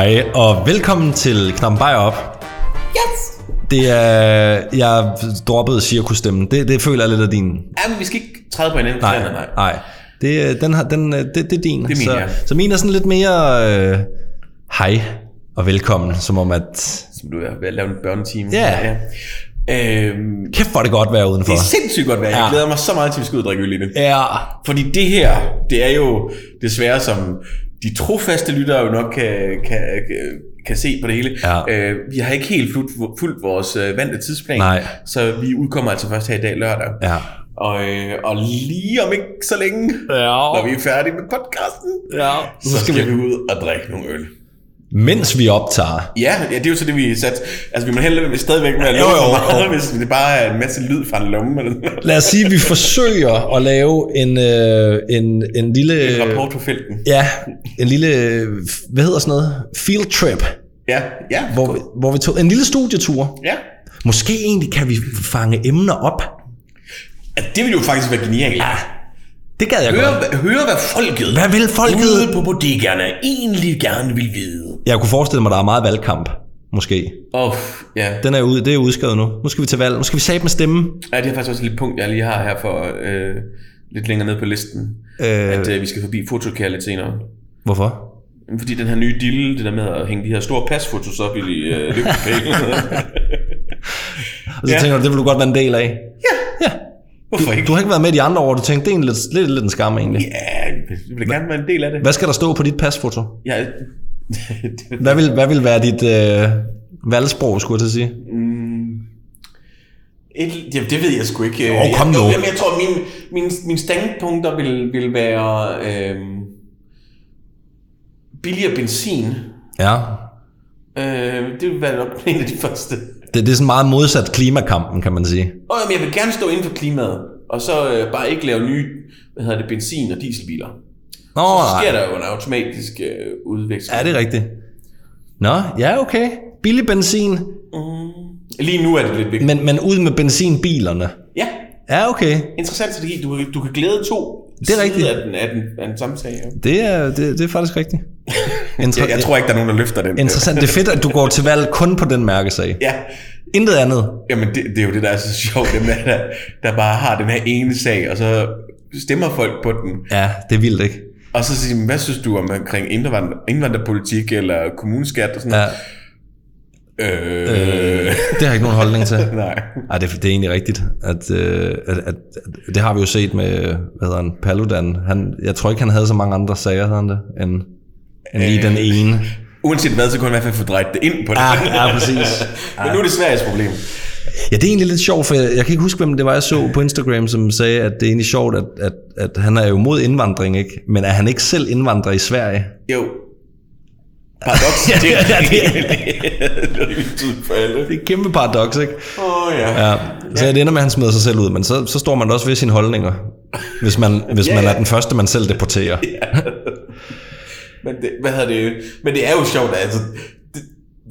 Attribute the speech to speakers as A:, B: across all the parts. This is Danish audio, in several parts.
A: Hej, og velkommen til Knappen Bajer Op.
B: Yes!
A: Det er... Jeg droppede cirkusstemmen. Det, det føler jeg lidt af din.
B: Jamen, vi skal ikke træde på hinanden.
A: Nej,
B: nej, nej.
A: nej. Det, den har, den, det, det er din.
B: Det er min,
A: så,
B: ja.
A: så min er sådan lidt mere... Øh, hej og velkommen, som om at...
B: Som du er ved at lave en børnetime.
A: Ja.
B: ja. Øhm,
A: Kæft, hvor det godt vejr udenfor.
B: det er sindssygt godt. Jeg
A: Ja.
B: glæder mig så meget til, at vi skal ud og drikke øl i det.
A: Ja,
B: Fordi det her, det er jo desværre, som de trofaste lyttere jo nok kan, kan, kan, kan se på det hele.
A: Ja.
B: Øh, vi har ikke helt fuldt, fuldt vores øh, vante tidsplan.
A: Nej.
B: Så vi udkommer altså først her i dag lørdag.
A: ja.
B: Og, øh, og lige om ikke så længe, når vi er færdige med podcasten,
A: ja.
B: så skal vi ud og drikke nogle øl.
A: Mens vi optager.
B: Ja, ja, det er jo så det, vi sat. Altså, vi må hellere stadigvæk med at
A: Jo,
B: love
A: jo,
B: for meget,
A: jo.
B: hvis det bare er en masse lyd fra en lomme. Eller noget.
A: Lad os sige, at vi forsøger at lave en, øh, en, en lille...
B: En rapport på felten.
A: Ja, en lille... Hvad hedder sådan noget? Field trip.
B: Ja, ja.
A: Hvor, vi, hvor vi tog en lille studietur.
B: Ja.
A: Måske egentlig kan vi fange emner op.
B: ja. Det ville jo faktisk være genialt. Ja.
A: Det gad jeg
B: Høre,
A: godt.
B: høre, hvad folket
A: Hvad vil folket?
B: ude på bodegaerne egentlig gerne vil vide.
A: Jeg kunne forestille mig, der er meget valgkamp. Måske.
B: Åh, oh, ja.
A: Den er ude, det er udskrevet nu. Nu skal vi til valg. Nu skal vi sabe med stemme.
B: ja. det er faktisk også et lille punkt, jeg lige har her for øh, lidt længere ned på listen.
A: Øh,
B: At øh, vi skal forbi fotokær lidt senere.
A: hvorfor?
B: Fordi den her nye dille, det der med at hænge de her store pasfotos op i øh, lygtepælen.
A: Og så
B: Ja.
A: tænker du, det vil du godt være en del af.
B: Hvorfor ikke?
A: Du har ikke været med de andre år. Du tænkte, det er en lidt, lidt, lidt en skam egentlig.
B: Ja, jeg vil gerne være en del af det.
A: Hvad skal der stå på dit pasfoto?
B: Ja,
A: Hvad vil, hvad vil være dit øh, valgsprog, skulle jeg til at sige?
B: Et, jamen, det ved jeg sgu ikke.
A: Jo,
B: Jeg-
A: kom nu.
B: Jo, jamen, jeg tror, min, min, min standpunkter vil, vil være øhm, billigere benzin.
A: Ja.
B: Øh, det vil være nok en af de første.
A: Det, det er sådan meget modsat klimakampen, kan man sige.
B: Og jamen, jeg vil gerne stå inden for klimaet, og så øh, bare ikke lave nye hvad hedder det, benzin- og dieselbiler.
A: Nå,
B: Så
A: nej.
B: sker der jo en automatisk øh, udveksling.
A: Ja, det er rigtigt. Nå, ja, okay. Billig benzin,
B: Lige nu er det lidt vigtigt.
A: men, men ud med benzinbilerne.
B: Ja,
A: Ja, okay.
B: interessant strategi. Du, du kan glæde to
A: Det er
B: sider
A: rigtigt.
B: af den, af den, af den samme sag. Ja.
A: Det er, det, det er faktisk rigtigt. Inter-
B: Jeg, jeg tror ikke, der er nogen, der løfter den.
A: Interessant. Det er fedt, at du går til valg kun på den mærkesag.
B: Ja,
A: Intet andet.
B: Jamen, det, det er jo det, der er så sjovt. Dem der, der, bare har den her ene sag, og så stemmer folk på den.
A: Ja, det er vildt, ikke?
B: Og så siger de, hvad synes du om omkring indvandrer, indvandrerpolitik eller kommuneskat og sådan
A: Ja,
B: noget? Øh,
A: det har jeg ikke nogen holdning til.
B: nej.
A: Ej, det, det er egentlig rigtigt. At, øh, at, at, at, det har vi jo set med, hvad hedder han, Paludan. Han, jeg tror ikke, han havde så mange andre sager, havde han det, end lige
B: Øh.
A: den ene.
B: Uanset hvad, så kunne han i hvert fald få drejet det ind på det.
A: Ja, ja, præcis.
B: Men nu er det Sveriges problem.
A: Ja, det er egentlig lidt sjovt, for jeg, jeg kan ikke huske, hvem det var, jeg så på Instagram, som sagde, at det er egentlig sjovt, at, at, at han er jo mod indvandring, ikke? Men er han ikke selv indvandrer i Sverige?
B: Jo. Paradox.
A: Ja,
B: det,
A: ja,
B: det, det er.
A: Det er et kæmpe paradoks, ikke?
B: Åh oh, ja.
A: Ja, så det ender med, at han smider sig selv ud, men så, så står man også ved sine holdninger, hvis man, hvis
B: Ja,
A: man
B: ja.
A: er den første, man selv deporterer.
B: Men det, hvad hedder det? Men det er jo sjovt, altså. Det,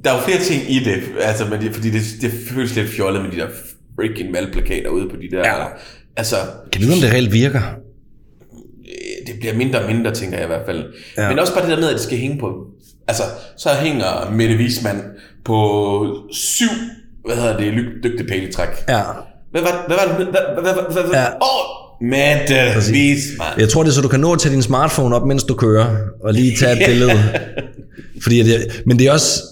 B: der er jo flere ting i det, altså, men det, fordi det, det føles lidt fjollet med de der freaking valgplakater ude på de der...
A: Ja.
B: Altså,
A: Kan du vide, om det reelt virker?
B: øh, det bliver mindre og mindre, tænker jeg i hvert fald.
A: Ja.
B: Men også bare det der med, at det skal hænge på... Altså, så hænger Mette Wiesmann på syv, hvad hedder det, lyg- dygtige i træk.
A: Ja.
B: Hvad var, hvad var det? Hvad, hvad, hvad, hvad, hvad?
A: Ja.
B: Åh, Mette Wiesmann.
A: Jeg tror, det er så, du kan nå at tage din smartphone op, mens du kører, og lige tage et
B: Ja.
A: billede. Fordi jeg, men det er også...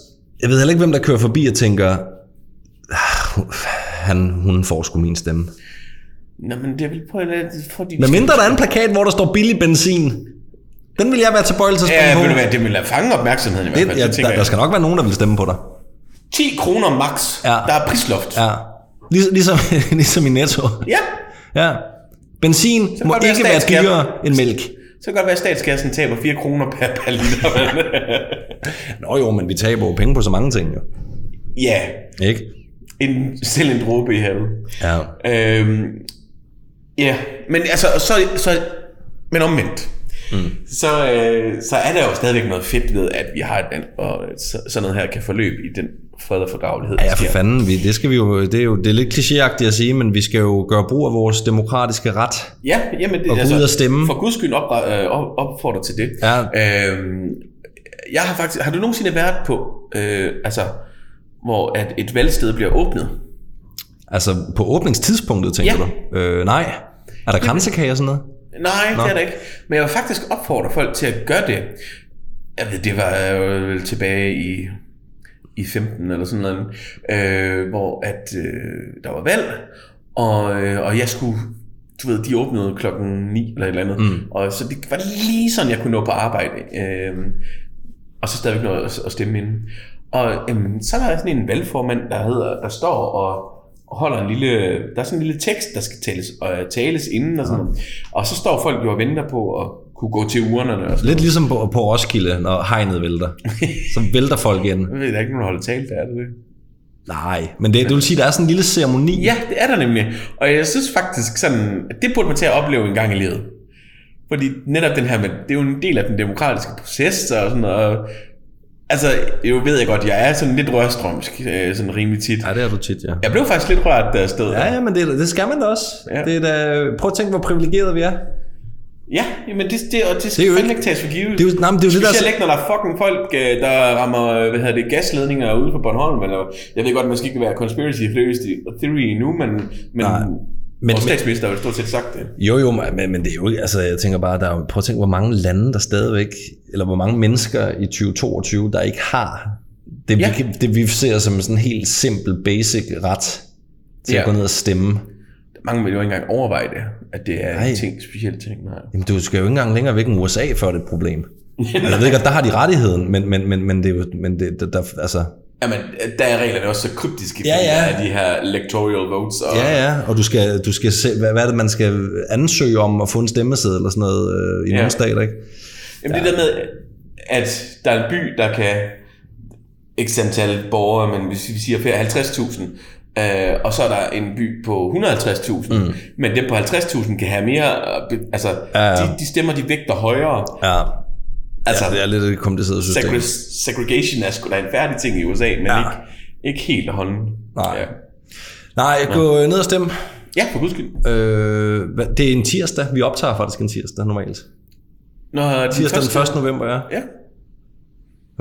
A: Jeg ved heller ikke, hvem der kører forbi og tænker, "Ah, han, hun får sgu min stemme.
B: Nå, men det vil på en fordi
A: Men mindre der er en plakat, hvor der står billig benzin. Den vil jeg være tilbøjelig til at springe
B: Ja,
A: på.
B: du hvad, det vil fange opmærksomheden i hvert
A: Det,
B: fald.
A: ja,
B: det tænker
A: der, der skal nok være nogen, der vil stemme på dig.
B: 10 kroner max.
A: Ja.
B: Der er prisloft.
A: Ja. Lig, ligesom, ligesom i Netto.
B: ja.
A: Ja. Benzin må ikke være dyrere end mælk.
B: Så kan det godt være, at statskassen taber 4 kroner per, per liter.
A: Nå jo, men vi taber jo penge på så mange ting. Jo.
B: ja,
A: Ikke?
B: en, selv en dråbe i havet.
A: Ja.
B: Øhm, ja, men altså, så, så, men omvendt. Mm. Så, øh, så er der jo stadigvæk noget fedt ved, at vi har et land, og så, sådan noget her kan forløbe i den fred og fordragelighed.
A: Ja, for fanden, vi, det skal vi jo, det er jo det er lidt klichéagtigt at sige, men vi skal jo gøre brug af vores demokratiske ret.
B: Ja, jamen det,
A: Og gå ud og stemme.
B: For guds skyld op, øh, op, opfordrer til det.
A: Ja.
B: Øhm, jeg har faktisk, har du nogensinde været på, øh, altså, hvor at et valgsted bliver åbnet?
A: Altså på åbningstidspunktet, tænker
B: Ja.
A: du? Øh, nej. Er der kransekage og sådan noget?
B: Nej, Nå. det er der ikke. Men jeg vil faktisk opfordre folk til at gøre det. Jeg ved, det var jo vel tilbage i, i 15 eller sådan noget, øh, hvor at øh, der var valg, og, øh, og jeg skulle, du ved, de åbnede klokken 9 eller et eller andet, mm. og så det var lige sådan, jeg kunne nå på arbejde, øh, og så stadigvæk noget at, at stemme inden. Og øhm, så er der sådan en valgformand, der, hedder, der står og holder en lille, der er sådan en lille tekst, der skal tales, øh, tales inden og sådan noget. Og så står folk jo og venter på at kunne gå til urnerne og sådan
A: Lidt ligesom på, på Roskilde, når hegnet vælter. Så vælter folk ind.
B: Jeg ved, der er ikke nogen, der holder tale, der er det det?
A: Nej, men det, du vil sige, der er sådan en lille ceremoni.
B: Ja, det er der nemlig. Og jeg synes faktisk sådan, at det burde man til at opleve en gang i livet. Fordi netop den her, med, det er jo en del af den demokratiske proces og sådan noget. Altså, jo ved jeg godt, jeg er sådan lidt rørstrømsk, øh, sådan rimelig tit.
A: Ja, det er du tit, ja.
B: Jeg blev faktisk lidt rørt, da jeg stod der.
A: Ja, ja, men det, det skal man da også.
B: Ja.
A: Det er da, prøv at tænke, hvor privilegeret vi er.
B: Ja, men det, det, og det skal
A: Det er
B: fandme
A: ikke-
B: tages for givet.
A: Det er jo, nej, men det er jo det, der...
B: Specielt ikke, når der er fucking folk, øh, der rammer hvad hedder det, gasledninger ude på Bornholm. Eller, jeg ved godt, man skal ikke være conspiracy theory endnu, men, men,
A: Nej.
B: Men vores statsminister har jo stort set sagt det.
A: Jo, jo, men, men det er jo ikke, altså jeg tænker bare, der er, prøv at tænke, hvor mange lande der stadigvæk, eller hvor mange mennesker i 2022, der ikke har det,
B: Ja.
A: vi, det vi ser som sådan en helt simpel, basic ret til
B: Ja.
A: at gå ned og stemme.
B: Mange vil jo ikke engang overveje det, at det er
A: Nej.
B: en ting, specielt ting. Nej.
A: Jamen, du skal jo ikke engang længere væk end USA, før det er et problem. altså, jeg ved godt, der har de rettigheden, men, men, men, men det er jo, men det, der, altså,
B: Jamen, der er reglerne også så kryptiske,
A: Ja, ja.
B: er de her electoral votes. Og,
A: ja, ja, og du skal, du skal se, hvad, hvad er det, man skal ansøge om at få en stemmeseddel eller sådan noget øh, i
B: Ja.
A: nogle stater, ikke?
B: Jamen det der med, at der er en by, der kan x antal borgere, men hvis vi siger 50.000, øh, og så er der en by på 150.000, mm. men dem på 50.000 kan have mere, øh, altså
A: Ja, ja.
B: De, de stemmer, de vægter højere.
A: Ja,
B: Altså,
A: ja det er lidt et kompliceret system.
B: segre- segregation er sgu da en færdig ting i USA, men
A: Ja.
B: ikke, ikke helt at hånden.
A: Nej.
B: Ja.
A: Nej, gå ned og stemme.
B: ja, for guds skyld.
A: Øh, hvad- det er en tirsdag. Vi optager faktisk en tirsdag normalt.
B: Når de
A: Tirsdag den
B: første-
A: 1. november, ja.
B: Ja.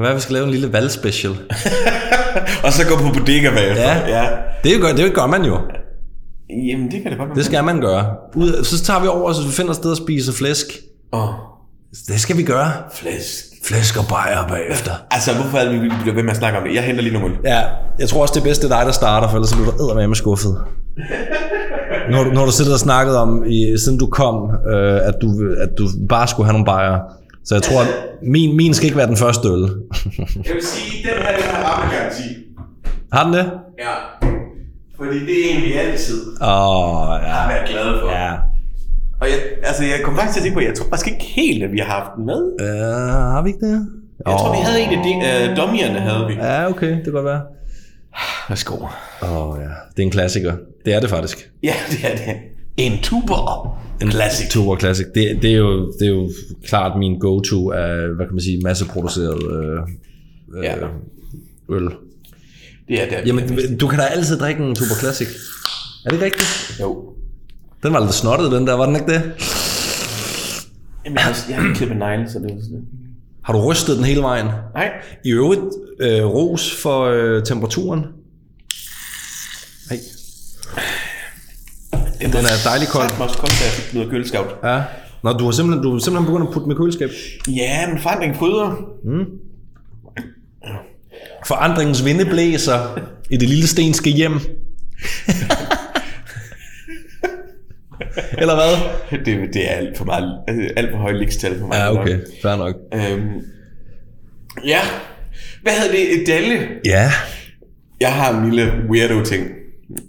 A: Hvad vi skal lave en lille valgspecial.
B: Og så gå på bodega bagefter.
A: Ja.
B: ja.
A: Det gør, det gør man jo.
B: Jamen, det kan det godt være.
A: Det skal man gøre. Ud, så tager vi over, så vi finder et sted at spise flæsk.
B: Åh,
A: Det skal vi gøre.
B: flæsk.
A: Flæsk og bajer bagefter.
B: Altså, hvorfor er vi bliver ved med at snakke om det? Jeg henter lige nogle.
A: Ja, jeg tror også, det er bedst, det er dig, der starter, for ellers bliver du eddermame skuffet. Når du, når du sidder og snakket om, i, siden du kom, øh, at, du, at du bare skulle have nogle bajer. Så jeg tror, at min, min skal ikke være den første øl.
B: Jeg vil sige, den her, den har rammegaranti.
A: Har den det?
B: Ja. Fordi det er en, vi altid
A: Åh, oh, ja.
B: har været glade for.
A: ja.
B: Og jeg, altså, jeg kom faktisk til at tænke på, jeg tror faktisk ikke helt, at vi har haft den med.
A: Uh, har vi ikke det?
B: Jeg tror, vi havde en af de, uh, dommierne, havde vi.
A: Ja, okay, det kan godt være.
B: Værsgo.
A: Åh oh, ja, det er en klassiker. Det er det faktisk.
B: Ja, det er det. En tuber. En classic.
A: Tuber Classic. Det, det, er jo, det er jo klart min go-to af, hvad kan man sige, masseproduceret øh, øh,
B: Ja.
A: øl.
B: Det er det.
A: Jamen, du kan da altid drikke en Tuber Classic. Er det ikke rigtigt?
B: Jo.
A: Den var lidt snottet, den der, var den ikke det?
B: Jamen, jeg har, jeg har ikke klippet negle, så det var sådan
A: Har du rystet den hele vejen?
B: Nej.
A: I øvrigt, øh, ros for øh, temperaturen. Hey. Den er dejlig kold.
B: Det også koldt, da jeg fik noget køleskab.
A: Ja. Nå, du har simpelthen, du har simpelthen begyndt at putte med køleskab.
B: Ja, men forandring fryder.
A: Forandringens vinde blæser i det lille stenske hjem. Eller hvad?
B: Det, det er alt for meget, alt for høj likstal for mig.
A: Ja, okay. Fair nok.
B: Øhm, ja. Hvad hedder det? Dalle.
A: Ja.
B: Jeg har en lille weirdo ting.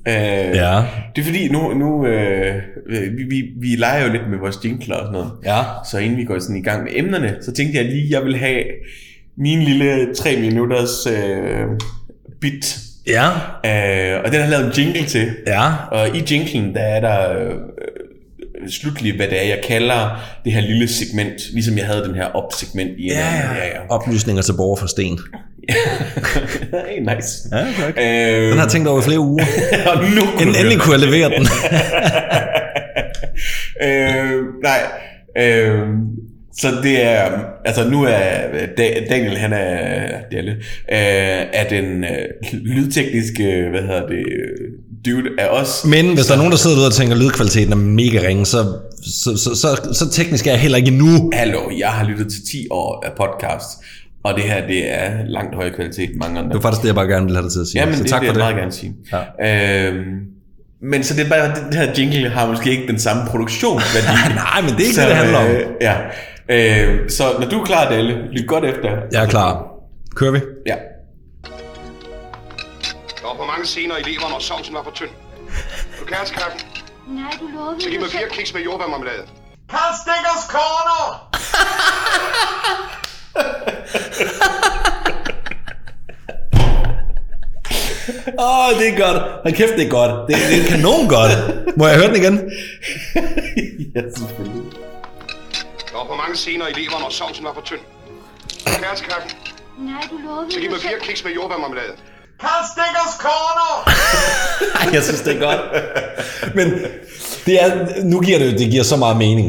B: Øh,
A: Ja.
B: Det er fordi, nu, nu øh, vi, vi, vi leger jo lidt med vores jingler og sådan noget.
A: Ja.
B: Så inden vi går sådan i gang med emnerne, så tænkte jeg lige, at jeg vil have min lille 3 minutters øh, bit.
A: Ja.
B: Øh, og den har lavet en jingle til.
A: Ja.
B: Og i jinglen, der er der øh, slutligt, hvad det er, jeg kalder det her lille segment, ligesom jeg havde den her op-segment i en anden. ja, ja.
A: Oplysninger til borger for sten.
B: hey, nice.
A: Ja, tak.
B: Øh,
A: Den har jeg tænkt over i flere uger.
B: og nu kunne
A: endelig kunne jeg levere den.
B: øh, nej. Øh, Så det er, altså nu er Da- Daniel, han er, Dalle, øh, er den øh, lydtekniske, hvad hedder det, øh, dude af os.
A: Men hvis der er nogen, der sidder derude og tænker, at lydkvaliteten er mega ringe, så, så, så, så, så teknisk er jeg heller ikke nu.
B: Hallo, jeg har lyttet til 10 år af podcast, og det her, det er langt højere kvalitet end mange andre.
A: Det var faktisk det, jeg bare gerne ville have dig til at sige.
B: Ja, men
A: så
B: det
A: tak
B: vil
A: for
B: jeg
A: det.
B: meget gerne sige. Ja. Øhm, men så det er bare, det her jingle har måske ikke den samme produktionsværdi.
A: Nej, men det er ikke det, det handler om.
B: Øh, ja. Øh, så når du er klar, Dalle, lyt godt efter.
A: Jeg er klar. Kører vi?
B: Ja.
C: Der var for mange scener i leveren, og sovsen var for tynd. Du kæresteskaffen.
D: Nej, du lovede
C: Så giv mig fire kiks med jordbærmarmelade.
E: Karl Stikkers Corner!
A: Åh, oh, det er godt. Hold kæft, det er godt. Det, det er kanon godt. Må jeg høre den igen?
B: ja, selvfølgelig.
C: Der var for mange scener i leveren, og sovsen var for tynd. Du kæresteskaffen.
D: Nej, du lovede
C: Så giv mig fire kiks med jordbærmarmelade.
E: Karl Stikkers Corner!
A: Ej, jeg synes, det er godt. Men det er, nu giver det, det giver så meget mening.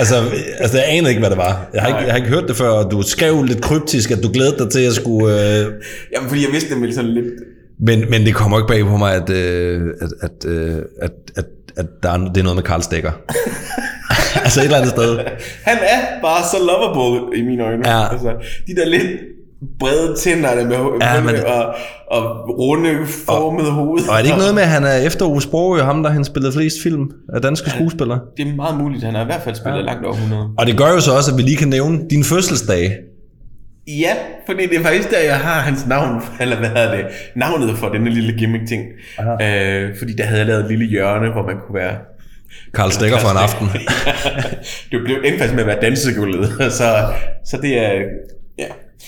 A: Altså, altså, jeg anede ikke, hvad det var. Jeg har ikke, jeg har ikke hørt det før, og du skrev lidt kryptisk, at du glædede dig til, at jeg skulle... Øh,
B: Jamen, fordi jeg vidste, det ville sådan lidt...
A: men, men det kommer ikke bag på mig, at, øh, at, at, øh, at, at, at der er, det er noget med Karl Stikker. altså et eller andet sted.
B: Han er bare så lovable i mine øjne.
A: Ja.
B: Altså, de der lidt brede tænder der med
A: Ja,
B: ja,
A: men-
B: og, og runde formede hoved.
A: Og er det ikke noget med, at han er efter Ove Sprogø, ham der han spillede flest film af danske skuespillere?
B: Det er meget muligt. Han har i hvert fald spillet ja. langt over 100.
A: Og det gør jo så også, at vi lige kan nævne din fødselsdag.
B: Ja, fordi det er faktisk der, jeg har hans navn, eller hvad hedder det, navnet for denne lille gimmick-ting. Øh, fordi der havde jeg lavet et lille hjørne, hvor man kunne være...
A: Karl Stikker for en aften.
B: det blev endte faktisk med at være dansegulvet, så, så det er... Ja.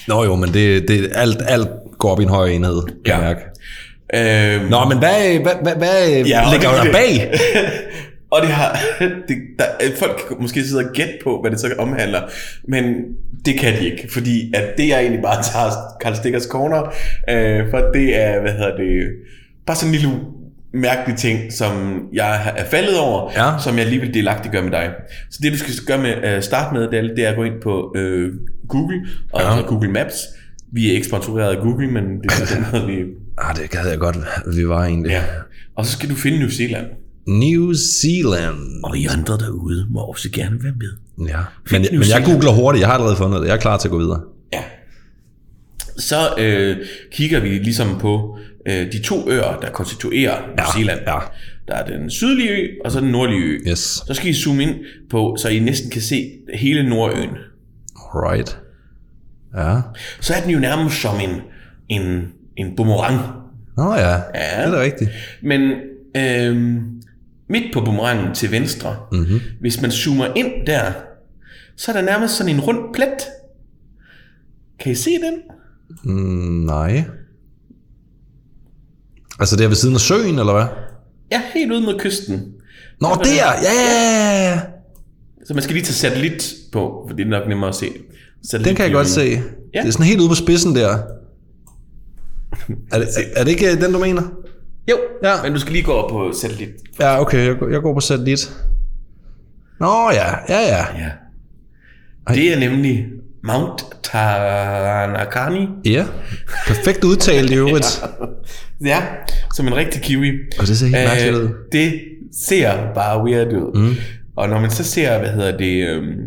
A: Nå jo, men det, det, alt, alt går op i en høj enhed, kan
B: Ja.
A: jeg mærke.
B: Øhm,
A: Nå, men hvad, hvad, hvad, hvad ja, ligger
B: er
A: der bag?
B: og det har, det, der, folk kan måske sidde og gætte på, hvad det så omhandler, men det kan de ikke, fordi at det jeg egentlig bare tager Karl Stikkers Corner, øh, for det er, hvad hedder det, bare sådan en lille mærkelig ting, som jeg er faldet over,
A: Ja.
B: som jeg lige vil delagtiggøre med dig. Så det du skal gøre med, øh, starte med, det er, det er at gå ind på øh, Google, og
A: Ja.
B: Google Maps. Vi er ikke sponsoreret af Google, men det er den måde, vi...
A: Ah, det gad jeg godt, at vi var egentlig.
B: Ja. Og så skal du finde New Zealand.
A: New Zealand.
B: Og I andre derude må også gerne være med.
A: Ja. Men,
B: New
A: men jeg googler hurtigt, jeg har allerede fundet det. Jeg er klar til at gå videre.
B: Ja. Så øh, kigger vi ligesom på øh, de to øer, der konstituerer New
A: Ja,
B: Zealand.
A: ja.
B: Der er den sydlige ø, og så den nordlige ø.
A: Yes.
B: Så skal I zoome ind på, så I næsten kan se hele Nordøen.
A: Right. Ja.
B: Så er den jo nærmest som en, en, en boomerang.
A: Nå ja,
B: Ja.
A: det er da rigtigt.
B: Men øh, midt på boomerangen til venstre, mm-hmm. hvis man zoomer ind der, så er der nærmest sådan en rund plet. Kan I se den?
A: Mm, nej. Altså det er ved siden af søen, eller hvad?
B: Ja, helt ude mod kysten.
A: Nå, der! Ja, ja, ja, ja.
B: Så man skal lige tage satellit på, for det er nok nemmere at se. Satellit
A: Den kan jeg godt se.
B: Ja.
A: Det er sådan helt ude på spidsen der. Er det, er det ikke øh, den, du mener?
B: Jo,
A: Ja.
B: men du skal lige gå over på satellit.
A: Ja, okay, jeg, går- jeg går på satellit. Nå ja, ja, ja.
B: Ja. Det er nemlig Mount Taranakani.
A: Ja, perfekt udtalt i øvrigt.
B: Ja, som en rigtig kiwi.
A: Og det ser helt mærkeligt ud.
B: Det ser bare weird ud. Mm. Og når man så ser, hvad hedder det... Øhm,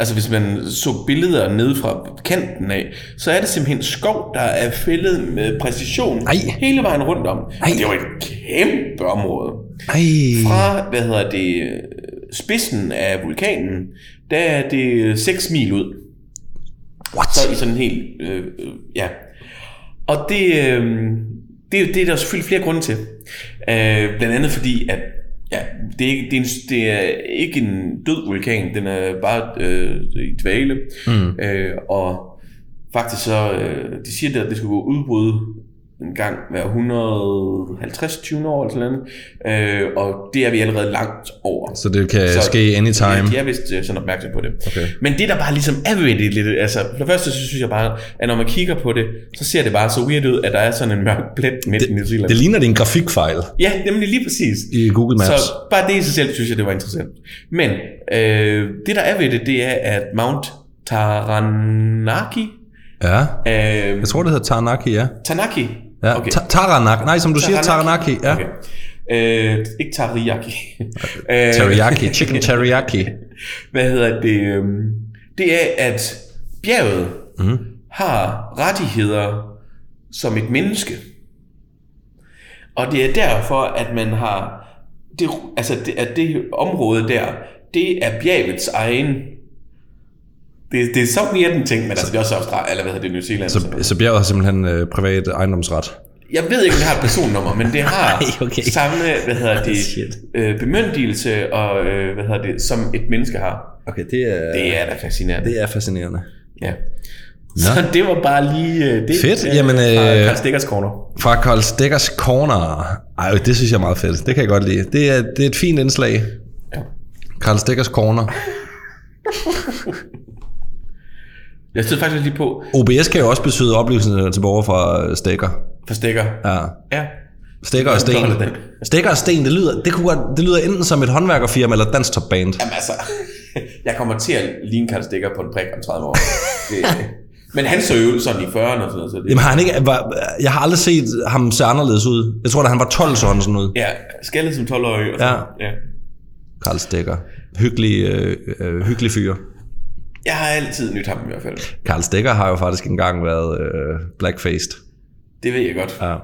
B: altså hvis man så billeder ned fra kanten af, så er det simpelthen skov, der er fældet med præcision
A: Ej.
B: hele vejen rundt om.
A: Ej.
B: Det er jo et kæmpe område.
A: Ej.
B: Fra, hvad hedder det, øh, spidsen af vulkanen, der er det 6 mil ud.
A: What?
B: Så i sådan en helt, øh, øh, ja. Og det, øh, det, det er der selvfølgelig flere grunde til. Øh, blandt andet fordi, at ja, det, er ikke, det, er en, det er ikke en død vulkan, den er bare øh, i dvale. Mm. Øh, og faktisk så, øh, de siger, at det skal gå udbrud en gang hver 150 20 år eller sådan noget. Øh, og det er vi allerede langt over.
A: Så det kan
B: Så-
A: ske anytime.
B: Ja, de er vist øh, sådan opmærksom på det.
A: Okay.
B: Men det der bare ligesom er ved det lidt, altså for det første så synes jeg bare, at når man kigger på det, så ser det bare så weird ud, at der er sådan en mørk plet midt i New Zealand.
A: Det ligner det en grafikfejl
B: Ja, nemlig lige præcis.
A: i Google Maps.
B: Så bare det i sig selv, synes jeg, det var interessant. Men øh, det der er ved det, det er, at Mount Taranaki,
A: Ja.
B: øh,
A: Jeg tror, det hedder Taranaki, ja.
B: Tanaki,
A: ja.
B: okay.
A: Ta- Taranaki. Nej, som du siger, Taranaki. Ja.
B: Okay. Øh, ikke teriyaki. øh,
A: Teriyaki. Chicken teriyaki.
B: hvad hedder det? øhm, Det er, at bjerget
A: Mhm.
B: har rettigheder som et menneske. Og det er derfor, at man har... Det, altså, det, at det område der, det er bjergets egen... Det, det er så weird en ting, men altså, det er også Australien, eller hvad hedder det, New Zealand.
A: Så, så bjerget har simpelthen øh, privat ejendomsret.
B: Jeg ved ikke, om det har et personnummer, men det har
A: Ej, okay.
B: samme hvad hedder det, øh, bemyndigelse, og, øh, hvad hedder det, som et menneske har.
A: Okay, det er,
B: Det er da fascinerende.
A: det er fascinerende.
B: Ja. Så det var bare lige øh, det.
A: Fedt.
B: øh,
A: Jamen,
B: fra
A: øh,
B: Karl Stikkers Corner.
A: Fra Carl Stickers Corner. Ej, det synes jeg er meget fedt. Det kan jeg godt lide. Det er, det er et fint indslag.
B: Ja.
A: Carl Stickers Corner.
B: Jeg stod faktisk lige på
A: OBS kan jo også betyde oplevelsen til borgere fra øh, Stikker.
B: for stikker.
A: Ja.
B: Ja.
A: Stikker og sten. Stikker og sten, det lyder, det, kunne godt, det lyder enten som et håndværkerfirma eller et dansktopband.
B: Jamen altså, jeg kommer til at ligne Karl Stikker på en prik om 30 år. Det, men han så jo ud sådan i 40'erne og sådan noget. Så det,
A: Jamen han ikke, var, jeg har aldrig set ham se anderledes ud. Jeg tror, da han var 12, så han sådan ud.
B: ja, skaldet som 12-årig. Og
A: Ja.
B: sådan. ja.
A: Carl Stikker. Hyggelig, øh, øh, hyggelig fyr.
B: Jeg har altid nyt ham i hvert fald.
A: Carl Stikker har jo faktisk engang været øh, blackfaced.
B: Det ved jeg godt.
A: Ja.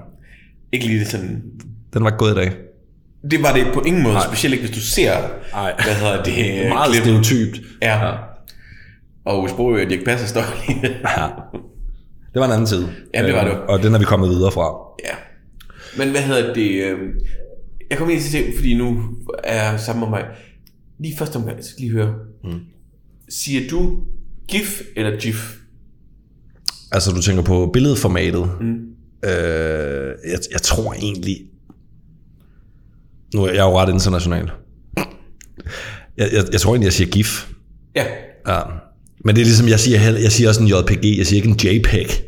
B: Ikke lige det sådan...
A: Den var ikke gået i dag.
B: Det var det på ingen måde, specielt ikke hvis du ser,
A: Nej.
B: hvad hedder det,
A: Meget stereotypt.
B: Ja. ja. Og Sprogø og Dirk Passer står lige.
A: Ja. Det var en anden tid.
B: Ja, det var det.
A: Øh, Og den er vi kommet videre fra.
B: ja. Men hvad hedder det? Øh, jeg kommer ind til se, fordi nu er jeg sammen med mig. Lige første omgang, jeg skal lige høre. Mm. Siger du GIF eller GIF?
A: Altså, du tænker på billedformatet. Mm. Øh, jeg, jeg tror egentlig... Nu er jeg jo ret international. Jeg, jeg, jeg tror egentlig, jeg siger GIF.
B: Ja.
A: Ja. Men det er ligesom, jeg siger, jeg siger også en JPG, jeg siger ikke en JPEG.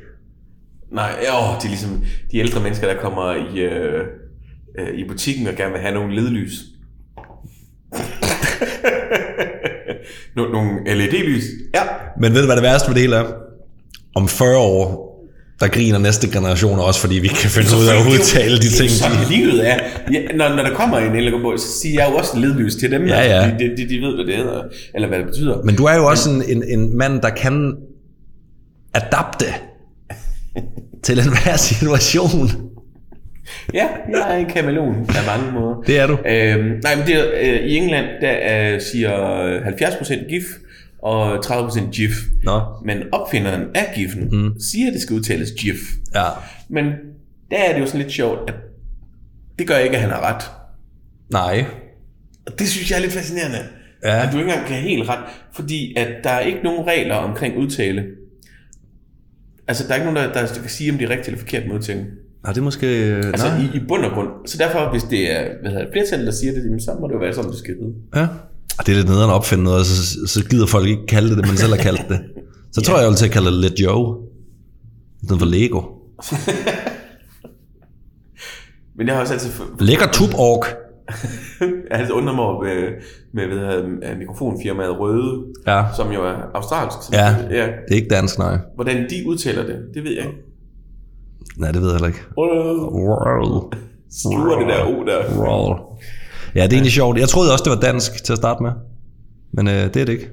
B: Nej, åh, det er ligesom de ældre mennesker, der kommer i, øh, øh, i butikken og gerne vil have nogle ledlys. Nogle, nogle LED-lys. Ja.
A: Men ved du, hvad det værste ved det hele er? Om 40 år, der griner næste generation også, fordi vi ikke kan finde ud af at udtale de
B: Det er
A: ting.
B: jo sådan,
A: de-
B: livet er. Ja, når, når der kommer en elgåbog, så siger jeg jo også ledlys til dem.
A: Ja, ja.
B: De, de, de, ved, hvad det hedder, eller hvad det betyder.
A: Men du er jo også en, en, en mand, der kan adapte til enhver situation.
B: Ja, jeg er en kameleon af mange måder.
A: Det er du.
B: Øhm, nej, men det er, øh, i England, der øh, siger 70% GIF og 30% GIF.
A: Nå.
B: Men opfinderen af GIF'en mm. siger, at det skal udtales GIF.
A: Ja.
B: Men der er det jo sådan lidt sjovt, at det gør ikke, at han har ret.
A: Nej.
B: Og det synes jeg er lidt fascinerende.
A: Ja.
B: At du ikke engang kan have helt ret. Fordi at der er ikke nogen regler omkring udtale. Altså, der er ikke nogen, der, der kan sige, om det er rigtigt eller forkert med udtale.
A: Nej, det er måske...
B: Altså,
A: nej.
B: i, i bund og grund. Så derfor, hvis det er hvad hedder, det, flertal, der siger det, jamen, så må det jo være sådan, det skal hedde.
A: Ja. Og det er lidt nederen at opfinde noget, og så, så gider folk ikke kalde det det, man selv har kaldt det. Så tror jeg, jeg vil til at kalde det Let Joe. I stedet for Lego.
B: Men jeg har også altid,
A: Lækker tuborg.
B: jeg har altid undret mig med, med hvad hedder, det, mikrofonfirmaet Røde,
A: Ja.
B: som jo er australsk.
A: Ja.
B: ja.
A: Det er ikke dansk, nej.
B: Hvordan de udtaler det, det ved jeg ikke.
A: Nej, det ved jeg heller ikke. Roll.
B: Sluger det der O der.
A: Roll. Ja, det er egentlig sjovt. Jeg troede også, det var dansk til at starte med. Men øh, det er det ikke.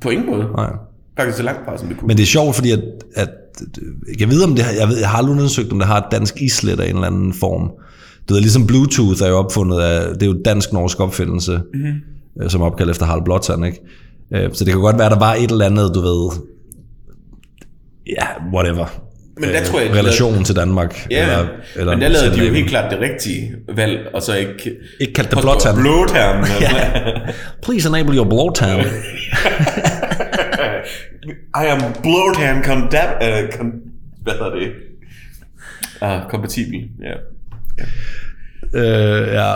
B: På ingen måde.
A: Nej.
B: Faktisk så langt fra, som det kunne.
A: Men det er sjovt, fordi at, at jeg ved, om det har, jeg, ved, jeg har aldrig undersøgt, om det har et dansk islet af en eller anden form. Du ved, ligesom Bluetooth er jo opfundet af, det er jo dansk-norsk opfindelse, mm-hmm. som er opkaldt efter Harald Blåtand, ikke? Øh, Så det kan godt være, at der var et eller andet, du ved, ja, whatever.
B: Men der
A: Øh,
B: tror jeg, de
A: Relationen til Danmark.
B: Ja,
A: eller,
B: eller, men der lavede de jo helt klart det rigtige valg, og så ikke...
A: Ikke kaldt det Blåtand.
B: Blåtand.
A: Please enable your Blåtand.
B: I am Blåtand condap... Uh, con, hvad hedder det? Ah, kompatibel, ja.
A: Øh, ja.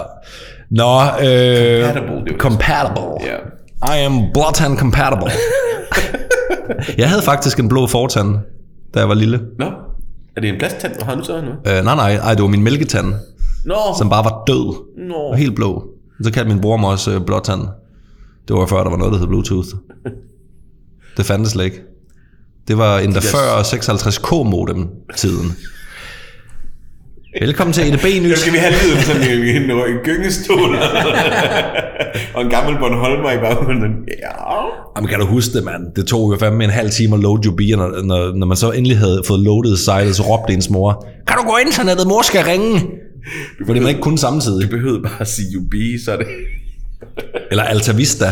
A: Nå, øh,
B: Compatible,
A: compatible.
B: Ja.
A: I am bloodtand compatible. jeg havde faktisk en blå fortand, da jeg var lille.
B: Nå, er det en plasttand, du har nu så nu?
A: Øh, nej, nej, ej, det var min mælketand,
B: Nå,
A: som bare var død.
B: Nå.
A: Og helt blå. Så kaldte min bror mig også øh, blåtand. Det var før, der var noget, der hed Bluetooth. Det fandtes slet ikke. Det var endda
B: der-
A: før 56K modem tiden. Velkommen til EDB
B: Nu
A: Nyt.
B: skal vi have lyden sådan en, en, en gyngestol. og en gammel Bornholmer i baggrunden. Ja.
A: Jamen, kan du huske det, mand? Det tog jo fandme en halv time at load UB, og når, når, når man så endelig havde fået loadet sitet, så råbte ens mor, kan du gå internettet, mor skal ringe? Fordi man ikke kunne samtidig.
B: Du behøvede bare at sige UB, så er det...
A: Eller Alta Vista.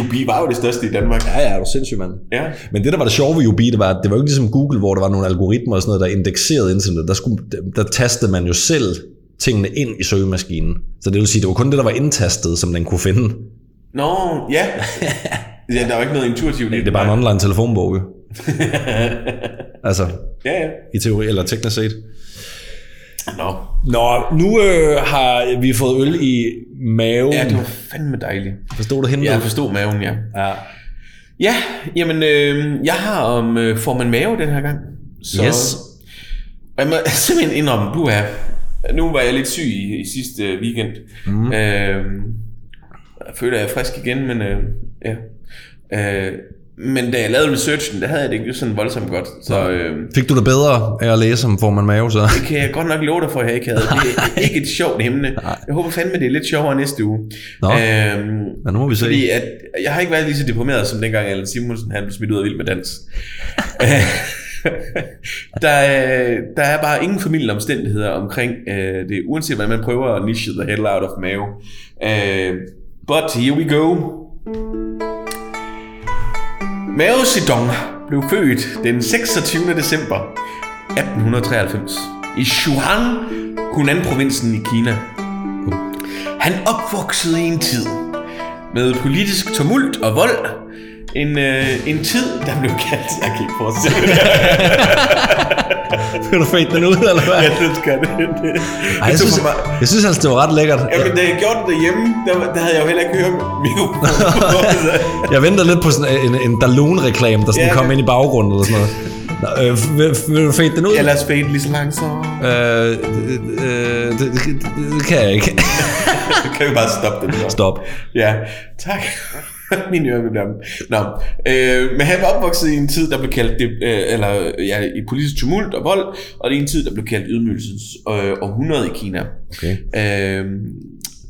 B: UB var jo det største i Danmark.
A: Ja, ja, er du sindssyg, mand.
B: Ja.
A: Men det, der var det sjove ved UB, det var, at det var jo ikke ligesom Google, hvor der var nogle algoritmer og sådan noget, der indekserede internet. Der, skulle, der tastede man jo selv tingene ind i søgemaskinen. Så det vil sige, det var kun det, der var indtastet, som den kunne finde.
B: Nå, ja. ja. Der var ikke noget intuitivt i
A: Det er bare en online telefonbog, jo. altså,
B: Ja, ja.
A: i teori, eller teknisk set.
B: Nå.
A: Nå, nu øh, har vi fået øl i maven.
B: Ja, det var fandme dejligt.
A: Forstod du hende?
B: Jeg forstod maven, ja.
A: ja.
B: Ja, jamen, øh, jeg har om øh, får man mave den her gang. Så,
A: Yes.
B: Og Jeg må simpelthen indrømme, du er... Nu var jeg lidt syg i, i sidste øh, weekend. Mm. Øh, jeg føler, jeg er frisk igen, men øh, ja. Øh, men da jeg lavede researchen, der havde jeg det ikke sådan voldsomt godt. Så øh,
A: Fik du det bedre af at læse om, får man mave, så?
B: det kan jeg godt nok love dig for, at jeg ikke havde. Det er ikke et sjovt emne. Jeg håber fandme, det er lidt sjovere næste uge.
A: Nå.
B: Øhm,
A: Ja, nu må vi se.
B: fordi at, jeg har ikke været lige så deprimeret, som dengang Allan Simonsen han blev smidt ud af Vild med Dans. der, er, der er bare ingen familie omstændigheder omkring øh, det, uanset hvad man prøver at niche the hell out of mave. Øh, but here we go. Mao Zedong blev født den 26. december 1893 i Shuhan, Hunan-provinsen i Kina. Han opvoksede i en tid med politisk tumult og vold. En, øh, en tid, der blev kaldt... Jeg kan ikke forestille det.
A: Skal du fade den ud, eller hvad?
B: Elsker det. det, det
A: Ej, jeg, synes,
B: mig-
A: jeg synes altså, det var ret lækkert.
B: Jamen, da jeg gjorde det derhjemme, der, der havde jeg jo heller ikke hørt mikrofonen.
A: Jeg venter lidt på sådan en, en Dalone-reklame, der sådan
B: Ja,
A: kom
B: det-
A: ind i baggrunden eller sådan noget. Nå, øh, vil, vil du fade den ud?
B: Jeg lader os fade lige så langsomt.
A: Øh, øh, det, det, det, det kan jeg ikke.
B: kan vi bare stoppe den så?
A: Stop.
B: Ja, tak. Mine ører vil blive Nå, øh, men han var opvokset i en tid, der blev kaldt det, øh, eller ja, i politisk tumult og vold, og det er en tid, der blev kaldt ydmygelsens øh, århundrede i Kina.
A: Okay.
B: Øh,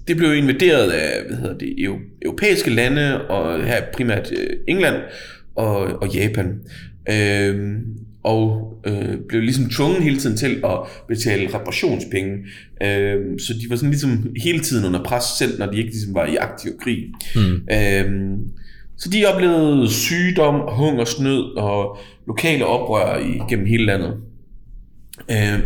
B: det blev invaderet af hvad hedder det, eu- europæiske lande, og her primært øh, England og, og Japan. Øh, og øh, blev ligesom tvunget hele tiden til at betale reparationspenge. Øh, så de var sådan ligesom hele tiden under pres selv, når de ikke ligesom var i aktiv krig. Mm. Øh, så de oplevede sygdom, hungersnød og lokale oprør igennem hele landet. Øh,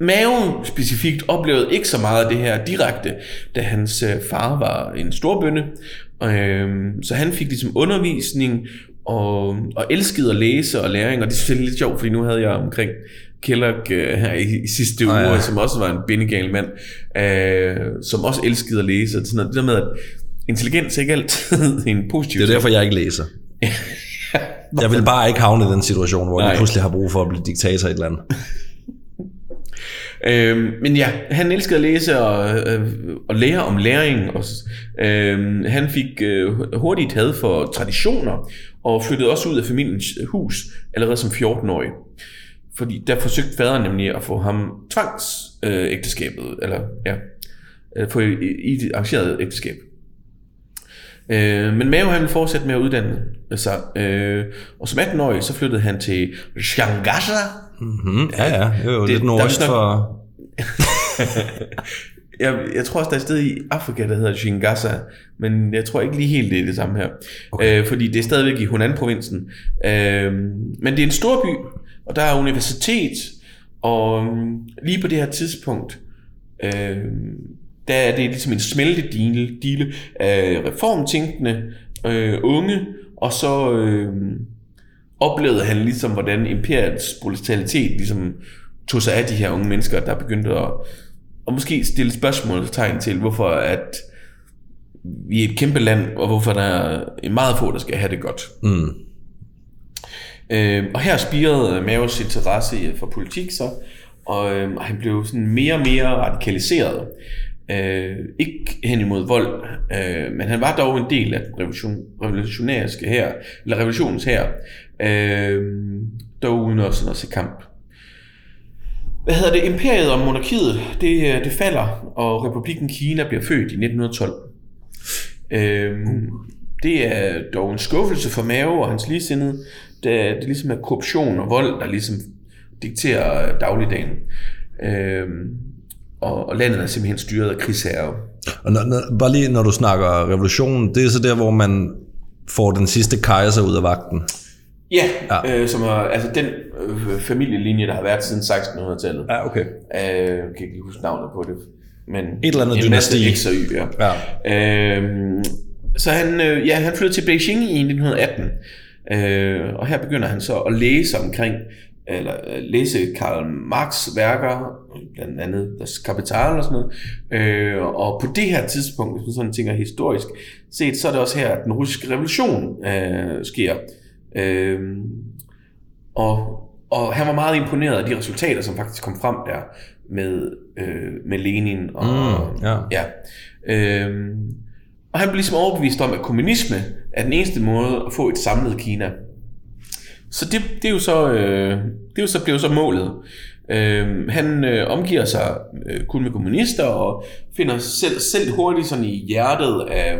B: Maven specifikt oplevede ikke så meget af det her direkte, da hans øh, far var en storbønde. Øhm, så han fik ligesom undervisning og, og elskede at læse og læring, og det synes jeg er lidt sjovt, fordi nu havde jeg omkring Kellogg øh, her i, i sidste uge,
A: Ah, ja.
B: som også var en bindegal mand, øh, som også elskede at læse. Og sådan noget. Det der med, at intelligens er ikke altid en positiv
A: Det er derfor, jeg ikke læser. Jeg vil bare ikke havne i den situation, hvor jeg
B: Nej.
A: pludselig har brug for at blive diktator i et eller andet.
B: Øhm, men ja, han elskede at læse og, øh, og lære om læring. Og, øhm, han fik øh, hurtigt had for traditioner og flyttede også ud af familiens hus allerede som 14-årig. Fordi der forsøgte faderen nemlig at få ham tvangsægteskabet, øh, ægteskabet, eller ja, øh, få i, i et arrangeret ægteskab. Øh, men Mao han ville fortsætte med at uddanne sig, øh, og som 18-årig så flyttede han til Shanghai,
A: Mm, ja, ja. Det er jo
B: Det-
A: lidt nordøst for...
B: Jeg, jeg tror også, der er et sted i Afrika, der hedder Shingasa, men jeg tror ikke lige helt, det er det samme her. Okay. Øh, fordi det er stadigvæk i Hunan-provinsen. Øh, men det er en stor by, og der er universitet, og mm, lige på det her tidspunkt, øh, der er det ligesom en smeltedile dile af reformtænkende øh, unge, og så øh, oplevede han ligesom, hvordan imperiets brutalitet ligesom tog sig af de her unge mennesker, der begyndte at, at måske stille spørgsmålstegn til, hvorfor at vi er et kæmpe land, og hvorfor der er meget få, der skal have det godt.
A: Mm.
B: Øh, og her spirede Maos interesse for politik så, og øh, han blev sådan mere og mere radikaliseret. Øh, ikke hen imod vold, øh, men han var dog en del af den revolution, revolutionæriske her, eller revolutionens her, øh, dog uden også at se kamp. Hvad hedder det? Imperiet og monarkiet, det, øh, det falder, og republikken Kina bliver født i 1912. Øhm, det er dog en skuffelse for Mao og hans ligesindede, da det ligesom er korruption og vold, der ligesom dikterer dagligdagen. Øhm, og, og landet er simpelthen styret af krigsherrer.
A: Og når, når, bare lige når du snakker revolutionen, det er så der, hvor man får den sidste kejser ud af vagten.
B: Ja,
A: Ja.
B: Øh, som er altså den øh, familielinje, der har været siden 1600-tallet.
A: Ja, okay.
B: Øh, jeg kan ikke lige huske navnet på det. Men
A: Et eller andet
B: en masse
A: dynasti.
B: X og Y, ja.
A: Ja.
B: Øhm, så han, øh, ja, han flyttede til Beijing i 1918, øh, og her begynder han så at læse omkring, eller øh, læse Karl Marx værker, blandt andet Das Kapital og sådan noget. Øh, og på det her tidspunkt, hvis man sådan tænker historisk set, så er det også her, at den russiske revolution øh, sker. Øh, og, og han var meget imponeret af de resultater, som faktisk kom frem der med, øh, med Lenin. Og,
A: Mm, ja.
B: ja. Øhm, og han blev ligesom overbevist om, at kommunisme er den eneste måde at få et samlet Kina. Så det, det er jo så, øh, det er jo så, blev så målet. Øh, han øh, omgiver sig øh, kun med kommunister og finder sig selv, selv hurtigt sådan i hjertet af,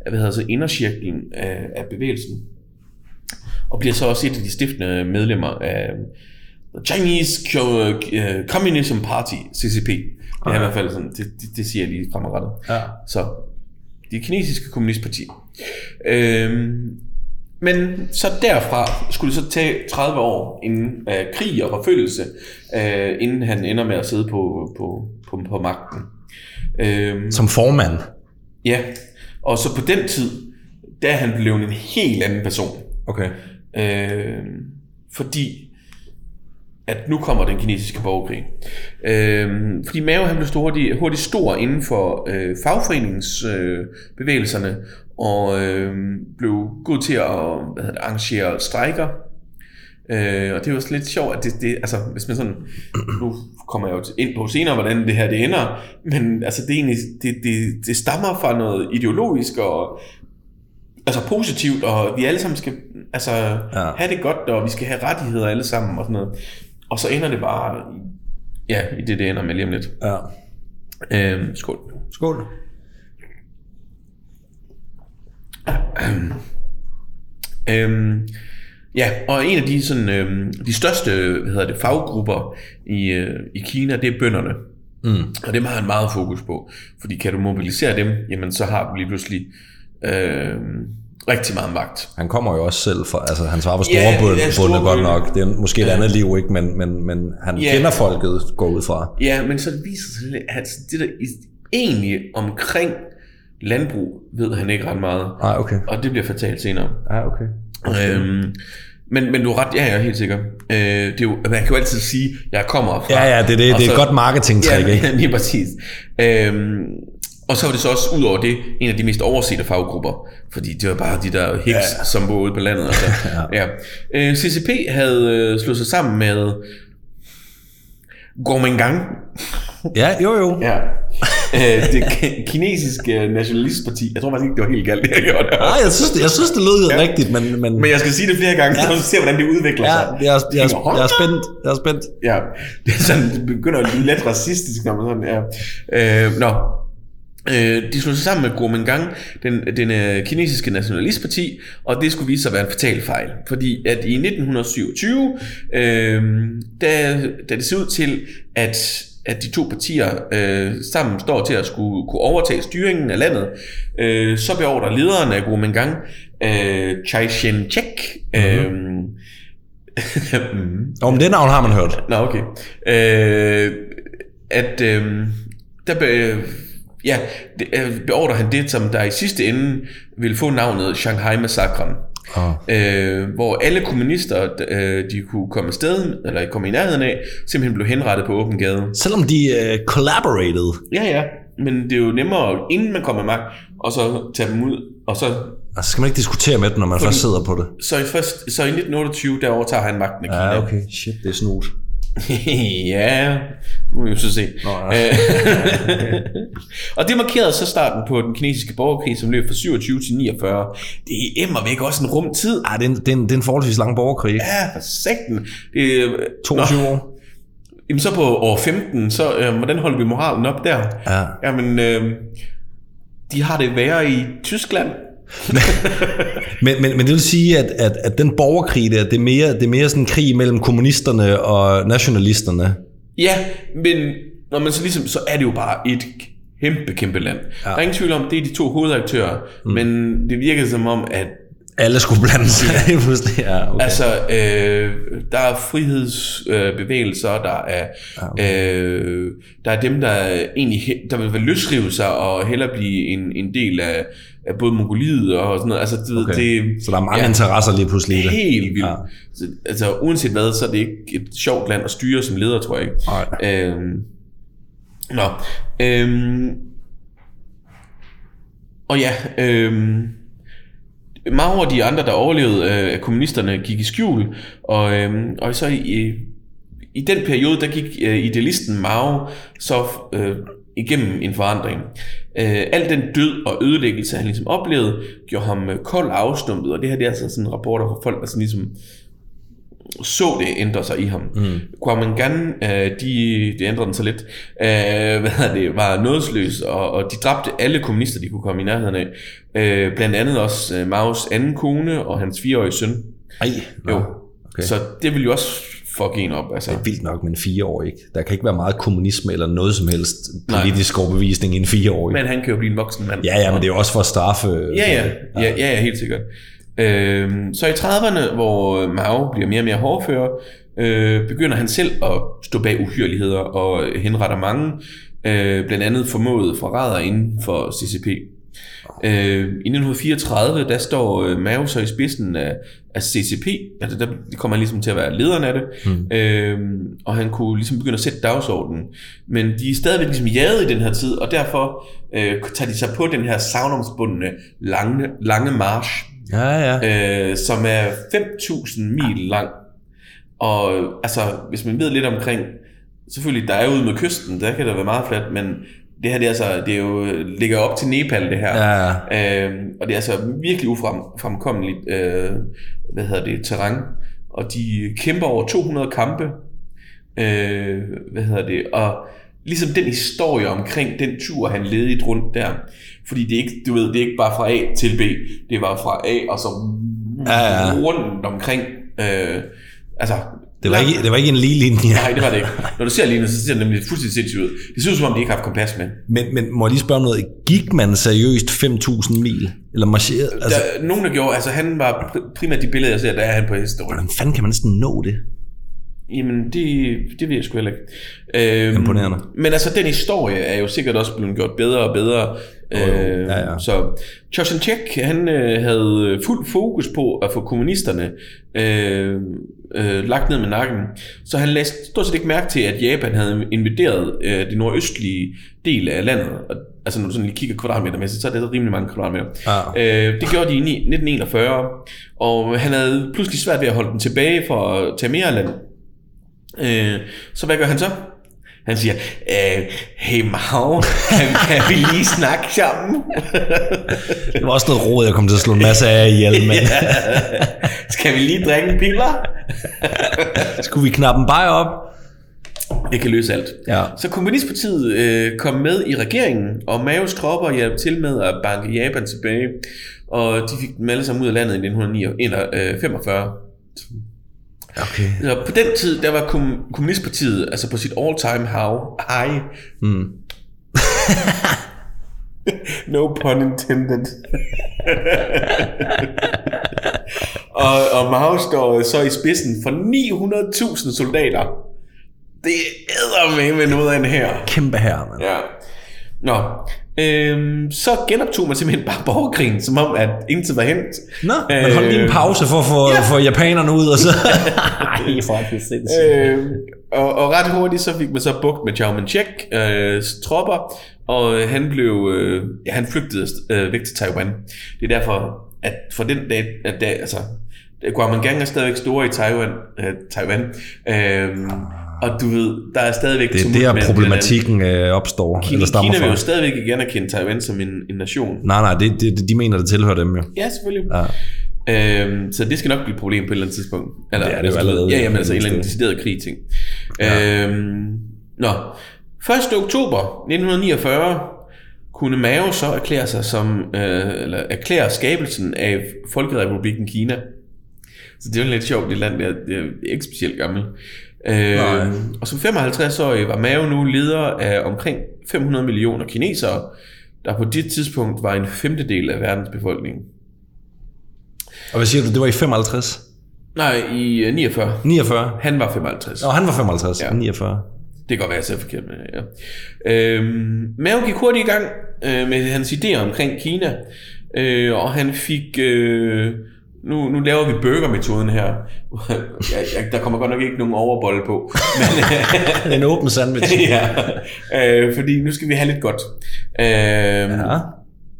B: af hvad hedder så, indercirklen af, af bevægelsen. Og bliver så også et af de stiftende medlemmer af Chinese øh, Communism Party, CCP. Det er i hvert fald sådan, det, det, det siger jeg lige fremadrettet.
A: Ja.
B: Så, det kinesiske kommunistparti. Øhm, men så derfra skulle det så tage 30 år inden øh, krig og forfølgelse, øh, inden han ender med at sidde på, på, på, på magten. Øhm,
A: Som formand.
B: ja, og så på den tid, der er han blevet en helt anden person.
A: Okay.
B: Øh, fordi at nu kommer den kinesiske borgerkrig. Øh, fordi Mao han blev stor, hurtigt, hurtigt stor inden for øh, fagforeningsbevægelserne, øh, bevægelserne, og øh, blev god til at hvad hedder det, arrangere strejker. Øh, og det var også lidt sjovt, at det, det, altså, hvis man sådan, nu kommer jeg jo ind på senere, hvordan det her det ender, men altså, det, er egentlig, det, det, det stammer fra noget ideologisk og altså positivt, og vi alle sammen skal altså,
A: Ja.
B: have det godt, og vi skal have rettigheder alle sammen og sådan noget. Og så ender det bare ja, i det, det ender med lige om lidt.
A: Ja.
B: Øhm, skål.
A: Skål.
B: Øhm, ja, og en af de, sådan, øhm, de største hvad hedder det, faggrupper i, øh, i Kina, det er bønderne.
A: Mm.
B: Og dem har han meget fokus på. Fordi kan du mobilisere dem, jamen så har du lige pludselig øhm, rigtig meget magt.
A: Han kommer jo også selv fra, altså han svarer på
B: Ja,
A: store
B: ja,
A: yeah,
B: store
A: bunde godt
B: bønder.
A: nok. Det er måske et
B: Ja.
A: andet liv, ikke? Men, men, men han
B: Ja.
A: kender folket, går ud fra.
B: Ja, men så viser sig, lidt, at det der egentlig omkring landbrug, ved han ikke ret meget.
A: Nej, okay.
B: Og det bliver fatalt senere.
A: Ja, okay.
B: Øhm, men, men du er ret, ja, jeg er helt sikker. Øh, det er jo, man kan jo altid sige, jeg kommer fra.
A: Ja, ja, det er, det, det er et
B: så-
A: godt marketingtrick,
B: ja,
A: ikke?
B: Ja, lige præcis. Øhm, og så var det så også ud over det, en af de mest oversete faggrupper. Fordi det var bare de der hicks, ja. som boede ude på landet. Altså. ja. Øh, CCP havde øh, slået sig sammen med Kuomintang.
A: Ja, jo, jo.
B: Ja. øh, det ki- kinesiske nationalistparti. Jeg tror faktisk ikke, det var helt galt, det jeg gjorde.
A: Nej, jeg synes, det, jeg synes, det lød ja. rigtigt, men... men
B: Men jeg skal sige det flere gange,
A: Ja.
B: så ser, hvordan det udvikler
A: ja,
B: sig.
A: jeg, er- jeg, er- jeg er spændt. Jeg er spændt.
B: Ja, det er sådan, det begynder at blive lidt racistisk, når man sådan, ja. Øh, nå, Øh, de slog sig sammen med Kuomintang, den, den øh, kinesiske nationalistparti, og det skulle vise sig at være en fatal fejl. Fordi at i 1927, øh, da, da det ser ud til, at at de to partier øh, sammen står til at skulle kunne overtage styringen af landet, øh, så beordrer lederen af Kuomintang, øh, Chai Shen-chek, øh, mm,
A: Om det navn har man hørt.
B: Nå, okay. Øh, at øh, der be, ja, det, øh, beordrer han det, som der i sidste ende vil få navnet Shanghai-massakren.
A: Ah.
B: øh, hvor alle kommunister, øh, de kunne komme afsted, eller komme i nærheden af, simpelthen blev henrettet på åben gade.
A: Selvom de uh, collaborated.
B: Ja, ja, men det er jo nemmere, inden man kommer med magt, og så tage dem ud, og så,
A: Altså skal man ikke diskutere med dem, når man først sidder på det.
B: så, i, først, så i 1928, der overtager han magten.
A: Ja, okay. Shit, det er snut.
B: ja, må vi jo så se.
A: Nå, ja.
B: Øh, og det markerede så starten på den kinesiske borgerkrig, som løb fra 27 til 49. Det er væk også en rum tid.
A: Ej, det er, en, det, er en, det er en forholdsvis lang borgerkrig.
B: Ja, for sækken. Det, er-
A: 22
B: Nå,
A: år.
B: Jamen så på år 15, så øh, hvordan holder vi moralen op der?
A: Ja.
B: Jamen, øh, de har det værre i Tyskland.
A: Men, men, men det vil sige, at, at, at den borgerkrig der, det er mere, det er mere sådan en krig mellem kommunisterne og nationalisterne.
B: Ja, men når man så ligesom, så er det jo bare et kæmpe, kæmpe land. Ja. Der er ingen tvivl om, det er de to hovedaktører, mm. men det virker som om, at
A: Alle skulle blande sig pludselig. Ja, okay.
B: Altså, øh, der er frihedsbevægelser, øh, der er, øh, der er dem, der egentlig der vil løsrive sig og hellere blive en, en del af, af både Mongoliet og sådan noget. Altså, ved,
A: okay.
B: det,
A: Så der er mange
B: ja,
A: interesser lige pludselig det.
B: Helt vildt.
A: Ja.
B: Ja. Så, altså, uanset hvad, så er det ikke et sjovt land at styre som leder, tror jeg ikke.
A: Nej.
B: Øhm, nå. Øhm, og ja, øhm, Mao og de andre, der overlevede øh, kommunisterne, gik i skjul, og, øhm, og så i, i den periode, der gik øh, idealisten Mao så øh, igennem en forandring. Øh, al den død og ødelæggelse, han ligesom oplevede, gjorde ham øh, kold og afstumpet, og det her det er altså sådan rapporter fra folk, der sådan ligesom så det ændre sig i ham. Mm. Kuomintang, øh, de, de ændrede den så lidt, øh, hvad det, var nådesløs, og, og de dræbte alle kommunister, de kunne komme i nærheden af. Øh, blandt andet også øh, Maos anden kone og hans fireårige søn.
A: Ej, nå.
B: Jo.
A: Okay.
B: Så det vil jo også fuck en op. Altså.
A: Det er vildt nok med en fireårig. ikke? Der kan ikke være meget kommunisme eller noget som helst politisk overbevisning i en fireårig.
B: Men han kan jo blive en voksen mand.
A: Ja, ja, men det er jo også for at straffe.
B: Ja, ja, ja, ja, ja helt sikkert. Øhm, så i 30'erne, hvor Mao bliver mere og mere hårdfører, øh, begynder han selv at stå bag uhyreligheder og henretter mange, øh, blandt andet formået forræder inden for CCP. Øh, I 1934, der står øh, Mao så i spidsen af, af CCP, altså der kommer han ligesom til at være lederen af det, mm. øh, og han kunne ligesom begynde at sætte dagsordenen. Men de er stadigvæk ligesom jaget i den her tid, og derfor øh, tager de sig på den her savnomsbundne lange, lange march,
A: Ja, ja.
B: øh, som er 5.000 mil lang. Og altså, hvis man ved lidt omkring, selvfølgelig der er ude med kysten, der kan der være meget fladt, men det her det er, altså, det er jo, ligger op til Nepal det her.
A: Ja,
B: Øh, og det er altså virkelig ufremkommeligt, øh, hvad hedder det, terræn. Og de kæmper over 200 kampe. Øh, hvad hedder det, og ligesom den historie omkring den tur, han ledte rundt der. Fordi det er ikke, du ved, det er ikke bare fra A til B. Det var fra A og så
A: Ja, ja.
B: rundt omkring. Øh, altså,
A: Det var, ikke, det var ikke en lige linje.
B: Nej, det var det ikke. Når du ser lige så ser det nemlig fuldstændig sindssygt ud. Det ser ud som om, de ikke har haft kompas med.
A: Men, men må jeg lige spørge om noget? Gik man seriøst 5.000 mil? Eller marcherede? Altså,
B: der, nogen, der gjorde, altså han var pr- primært de billeder, jeg ser, der er han på historien.
A: hvordan fanden kan man næsten nå det?
B: Jamen, det, det ved jeg sgu heller ikke. Øhm,
A: Imponerende.
B: Men altså, den historie er jo sikkert også blevet gjort bedre og bedre.
A: Jo.
B: Øh,
A: Ja, ja.
B: Så Chauchenchek, han øh, havde fuld fokus på at få kommunisterne øh, øh, lagt ned med nakken. Så han lagde stort set ikke mærke til, at Japan havde invaderet øh, det nordøstlige del af landet. Og, altså, når du sådan lige kigger kvadratmetermæssigt, så er det rimelig mange kvadratmeter.
A: Ja.
B: Øh, det gjorde de i ni- 1941, og han havde pludselig svært ved at holde dem tilbage for at tage mere land. Øh, så hvad gør han så? Han siger, øh, hey Mao, kan, kan vi lige snakke sammen?
A: Det var også noget råd, jeg kom til at slå en masse af ihjel, men
B: Skal vi lige drikke piller?
A: skulle vi knappe en bajer op?
B: Det kan løse alt.
A: Ja.
B: Så Kommunistpartiet øh, kom med i regeringen, og Maos tropper hjalp til med at banke Japan tilbage, og de fik dem alle sammen ud af landet i 1945.
A: Okay.
B: Så på den tid, der var kom- Kommunistpartiet altså på sit all-time high.
A: Mm.
B: no pun intended. og, og Mao står så i spidsen for 900.000 soldater. Det er med noget af en her.
A: Kæmpe her, mand.
B: Ja. Nå, Øhm, så genoptog man simpelthen bare borgerkrigen, som om at ingenting var hent.
A: Nå, man holdt lige en pause for at få,
B: ja.
A: få japanerne ud, og så... Ej, for det sindssygt.
B: Øh, og, og ret hurtigt så fik man så bugt med Chow Man-chek øh, tropper, og øh, han blev, øh, ja, han flygtede øh, væk til Taiwan. Det er derfor, at for den dag, at dag altså, Guamangang er stadigvæk store i Taiwan, øh, Taiwan øh, og du ved, der er stadigvæk
A: Det er der problematikken øh, opstår,
B: Kina,
A: eller stammer
B: Kina vil jo stadigvæk ikke anerkende Taiwan som en, en nation.
A: Nej, nej, det, det, de mener, det tilhører dem jo.
B: Ja, selvfølgelig.
A: Ja.
B: Øhm, så det skal nok blive et problem på et eller andet tidspunkt. Eller,
A: Det er det jo allerede.
B: Ja, jamen altså en eller anden decideret krig ting. Ja. Øhm, nå, 1. oktober 1949 kunne Mao så erklære sig som, øh, eller erklære skabelsen af Folkerepublikken Kina. Så det er jo lidt sjovt, det land der, det er ikke specielt gammelt.
A: Nej.
B: Øh, og som 55-årig var Mao nu leder af omkring 500 millioner kinesere, der på det tidspunkt var en femtedel af verdens befolkning.
A: Og hvad siger du, det var i 55?
B: Nej, i øh, 49.
A: 49?
B: Han var 55.
A: Nå, han var 55,
B: Ja.
A: ja. 49.
B: Det kan godt være, jeg ser forkert med det, ja. Øhm, Mao gik hurtigt i gang øh, med hans idéer omkring Kina, øh, og han fik... Øh, nu, nu laver vi burgermetoden her. jeg, jeg, der kommer godt nok ikke nogen overbolle på. Men,
A: En åben sandwich.
B: ja, øh, fordi nu skal vi have lidt godt. Øh,
A: Ja.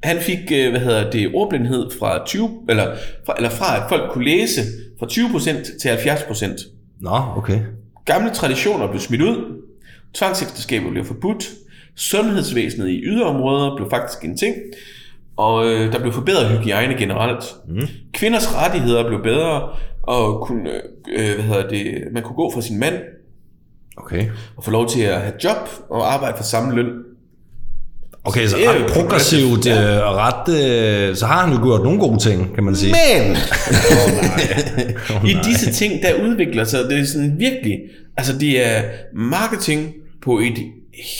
B: Han fik, øh, hvad hedder det, ordblindhed fra 20, eller fra, eller fra at folk kunne læse fra 20% til 70%.
A: Nå, okay.
B: Gamle traditioner blev smidt ud, tvangsægteskaber blev forbudt, sundhedsvæsenet i yderområder blev faktisk en ting, og øh, der blev forbedret hygiejne generelt. Mm. Kvinders rettigheder blev bedre, og kunne, øh, hvad hedder det, man kunne gå fra sin mand
A: Okay.
B: og få lov til at have job og arbejde for samme løn.
A: Okay, så
B: er jo
A: ret progressivt
B: Ja.
A: øh, og ret... Øh, så har han jo gjort nogle gode ting, kan man sige.
B: Men i disse ting, der udvikler sig, det er sådan virkelig, altså det er marketing på et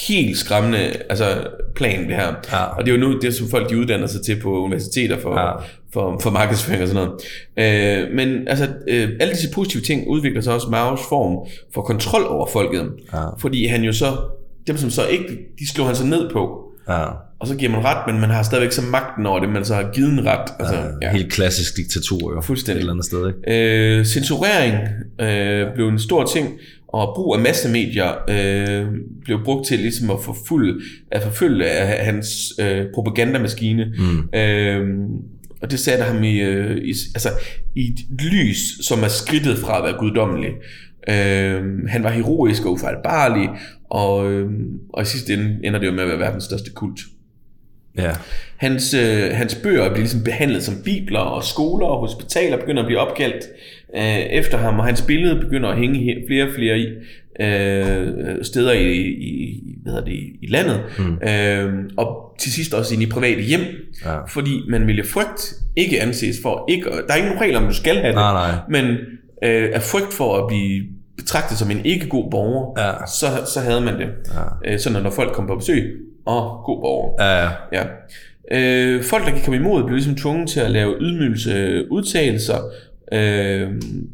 B: helt skræmmende altså, plan, det her.
A: Ja.
B: Og det er jo nu, det som folk de uddanner sig til på universiteter for,
A: Ja.
B: for, for markedsføring og sådan noget. Øh, men altså, øh, alle disse positive ting udvikler sig også Maos form for kontrol over folket.
A: Ja.
B: Fordi han jo så, dem som så ikke, de slår han så ned på.
A: Ja.
B: Og så giver man ret, men man har stadigvæk så magten over det, man så har givet en ret. Altså,
A: Ja. Helt klassisk diktatur jo.
B: Fuldstændig.
A: Et eller andet sted, ikke?
B: Øh, censurering øh, blev en stor ting, og brug af massemedier øh, blev brugt til ligesom at forfølge, at forfølge af hans øh, propagandamaskine. Mm. Øh, og det satte ham i, øh, i, altså, i et lys, som er skridtet fra at være guddommelig. Øh, han var heroisk og ufejlbarlig, og, øh, og i sidste ende ender det jo med at være verdens største kult.
A: Ja.
B: Hans, øh, hans bøger bliver ligesom behandlet som bibler, og skoler og hospitaler begynder at blive opkaldt øh, efter ham, og hans billede begynder at hænge he- flere og flere i, øh, steder i, i, hvad hedder det, i landet, mm. øh, og til sidst også ind i private hjem,
A: Ja.
B: fordi man ville frygt ikke anses for, ikke, der er ikke nogen regler om, du skal have det,
A: Nej, nej.
B: men øh, af frygt for at blive betragtet som en ikke god borger,
A: Ja.
B: så, så havde man det. Ja. Øh, sådan når folk kom på besøg, og god borger.
A: Ja, ja.
B: Ja. Øh, folk, der kan komme imod, blev ligesom tvunget til at lave ydmygelse udtalelser, øh,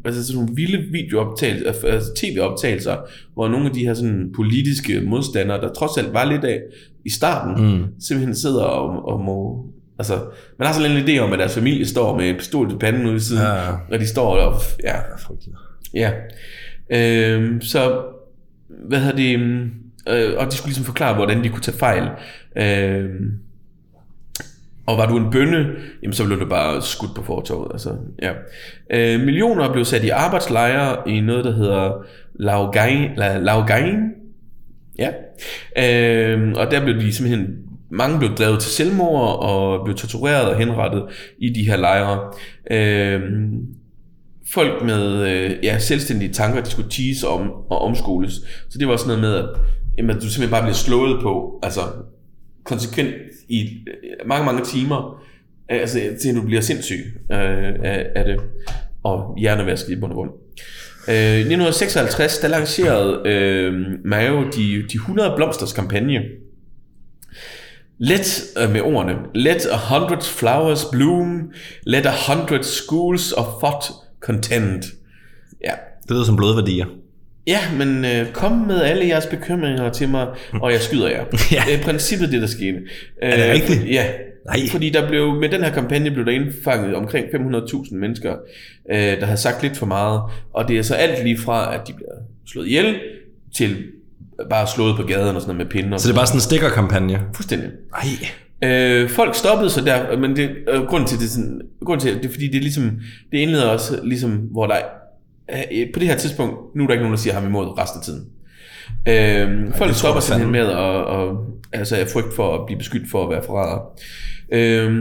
B: altså sådan nogle vilde videooptagelser, altså tv-optagelser, hvor nogle af de her sådan politiske modstandere, der trods alt var lidt af i starten, mm. simpelthen sidder og, og må... Altså, man har sådan en idé om, at deres familie står med en pistol til panden ude i siden,
A: Ja.
B: og de står og... Ja. Ja. Øh, så, hvad hedder det, øh, og de skulle ligesom forklare, hvordan de kunne tage fejl. Øh, og var du en bønne, jamen så blev du bare skudt på fortorvet. Altså, ja. øh, millioner blev sat i arbejdslejre i noget, der hedder Laogain. La, Laogain. Ja. Øh, og der blev de simpelthen, mange blev drevet til selvmord og blev tortureret og henrettet i de her lejre. Øh, folk med øh, ja, selvstændige tanker, de skulle tease om og omskoles. Så det var sådan noget med, at, jamen, at du simpelthen bare bliver slået på, altså konsekvent i øh, mange, mange timer, øh, altså til du bliver sindssyg øh, af, af det, og hjernevasket i bund og grund. Øh, I 1956, der lancerede øh, Mao de, de 100 blomsters kampagne, Let, øh, med ordene, let a hundred flowers bloom, let a hundred schools of thought contend. Ja,
A: Det lyder som blodværdier.
B: Ja, men øh, kom med alle jeres bekymringer til mig, og jeg skyder jer.
A: Ja.
B: Det er i princippet det, der skete.
A: Er det
B: Øh,
A: rigtigt?
B: Ja.
A: Nej.
B: Fordi der blev, med den her kampagne blev der indfanget omkring 500.000 mennesker, øh, der havde sagt lidt for meget. Og det er så alt lige fra, at de bliver slået ihjel, til bare slået på gaden og sådan noget med pinde. Og
A: Så det er bare sådan en stikkerkampagne.
B: Fuldstændig.
A: Ej.
B: Øh, folk stoppede sig der, men det, øh, grunden til det, sådan, grunden til, det er fordi, det er ligesom, det indleder også ligesom, hvor der øh, på det her tidspunkt, nu er der ikke nogen, der siger ham imod resten af tiden. Øh, folk
A: det tror
B: stopper
A: jeg
B: simpelthen med at, og, altså af frygt for at blive beskyldt for at være forræder. Øh,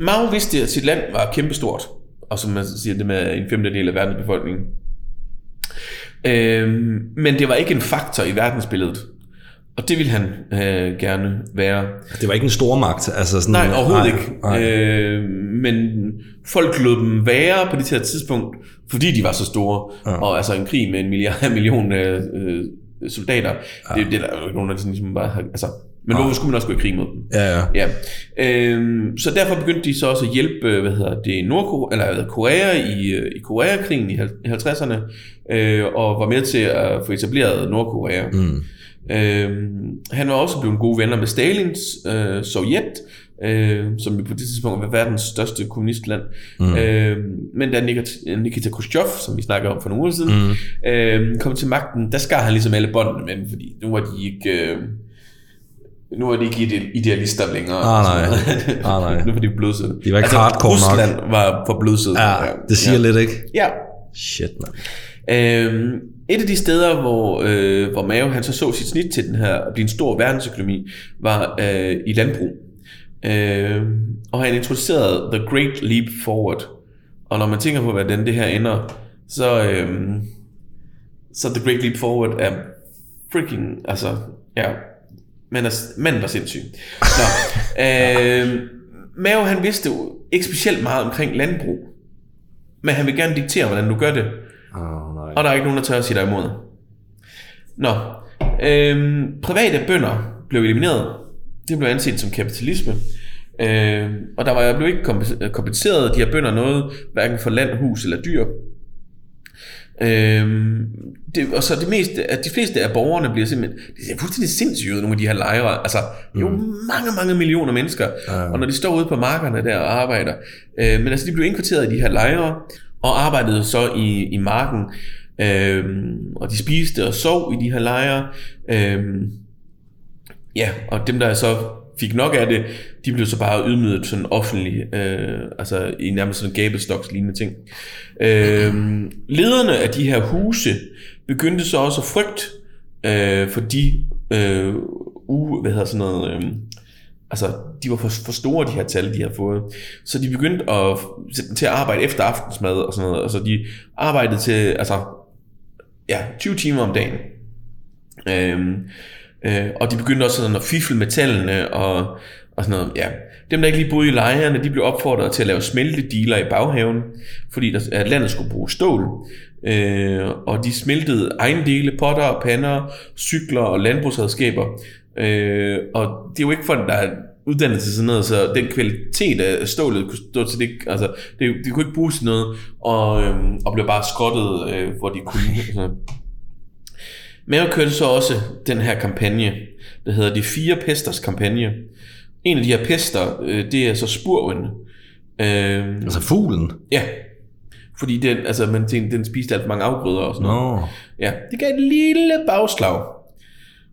B: Mao vidste, at sit land var kæmpestort, og som man siger, det med en femtedel af verdens befolkning. Øh, men det var ikke en faktor i verdensbilledet. Og det ville han øh, gerne være.
A: Det var ikke en stor magt. Altså sådan,
B: Nej, overhovedet
A: nej,
B: ikke.
A: Nej.
B: Øh, men folk lod dem være på det her tidspunkt, fordi de var så store. Ja. Og altså en krig med en milliard, million øh, øh, soldater, ja. det, det er der jo ikke nogen, der sådan ligesom bare har... Altså, men hvorfor skulle man også gå i krig mod dem?
A: Ja, ja.
B: Ja. Øhm, så derfor begyndte de så også at hjælpe, øh, hvad hedder det, Nordkorea, eller hedder, Korea i, øh, i Koreakrigen i 50'erne, øh, og var med til at få etableret Nordkorea. Mm. Øhm, han var også blevet gode venner med Stalins øh, Sovjet, øh, som jo på det tidspunkt var verdens største kommunistland. Mm. Øh, men da Nikita, Khrushchev, som vi snakker om for nogle uger siden, mm. øh, kom til magten, der skar han ligesom alle båndene med dem, fordi nu var de ikke... Øh, nu er de ikke ide- idealister længere.
A: Ah, nej. Ah, nej.
B: nu er de blødsøde.
A: De var ikke hardcore nok.
B: Rusland var for blødsøde.
A: Ja, det siger
B: ja.
A: lidt, ikke?
B: Ja.
A: Shit, mand.
B: Øhm, et af de steder, hvor, øh, hvor Mao han så så sit snit til den her, at blive en stor verdensøkonomi, var øh, i landbrug. Øh, og han introducerede The Great Leap Forward. Og når man tænker på, hvordan det her ender, så, øh, så The Great Leap Forward er freaking, altså, ja, man er, manden var sindssyg. Nå, øh, Mao han vidste jo ikke specielt meget omkring landbrug, men han vil gerne diktere, hvordan du gør det.
A: Oh, nej.
B: Og der er ikke nogen, der tør at sige dig imod. Nå. Øhm, private bønder blev elimineret. Det blev anset som kapitalisme. Øhm, og der var blev ikke kompe- kompenseret de her bønder noget, hverken for land, hus eller dyr. Øhm, det, og så det meste, at de fleste af borgerne bliver simpelthen, det ser fuldstændig sindssygt nogle af de her lejre, altså, det er jo mange, mange millioner mennesker, og når de står ude på markerne der og arbejder, øh, men altså, de blev indkvarteret i de her lejre, og arbejdede så i, i marken, øh, og de spiste og sov i de her lejre, øh, ja, og dem der så fik nok af det, de blev så bare ydmyget sådan offentligt, øh, altså i nærmest sådan gabestoks lignende ting. Øh, lederne af de her huse begyndte så også at frygte øh, for de øh, u, hvad hedder sådan noget, øh, altså de var for, for store de her tal, de har fået. Så de begyndte at sætte dem til at arbejde efter aftensmad og sådan noget. Altså de arbejdede til, altså, ja, 20 timer om dagen. Øhm, øh, og de begyndte også sådan at fifle med tallene og, og sådan noget, ja. Dem, der ikke lige boede i lejrene, de blev opfordret til at lave smeltedealer i baghaven, fordi der, at landet skulle bruge stål. Øh, og de smeltede ejendele, potter, og pander, cykler og landbrugsredskaber. Øh, og det er jo ikke folk, der er uddannet til sådan noget, så den kvalitet af stålet kunne stå til det, altså, det, det kunne ikke bruges til noget, og, øhm, og blev bare skrottet, øh, hvor de kunne. Altså. Mao kørte så også den her kampagne, der hedder De Fire Pesters kampagne. En af de her pester, øh, det er så spurven. Øh,
A: Altså fuglen.
B: ja, fordi den, altså, man tænkte, den spiste alt for mange afgrøder og sådan noget. Ja, det gav et lille bagslag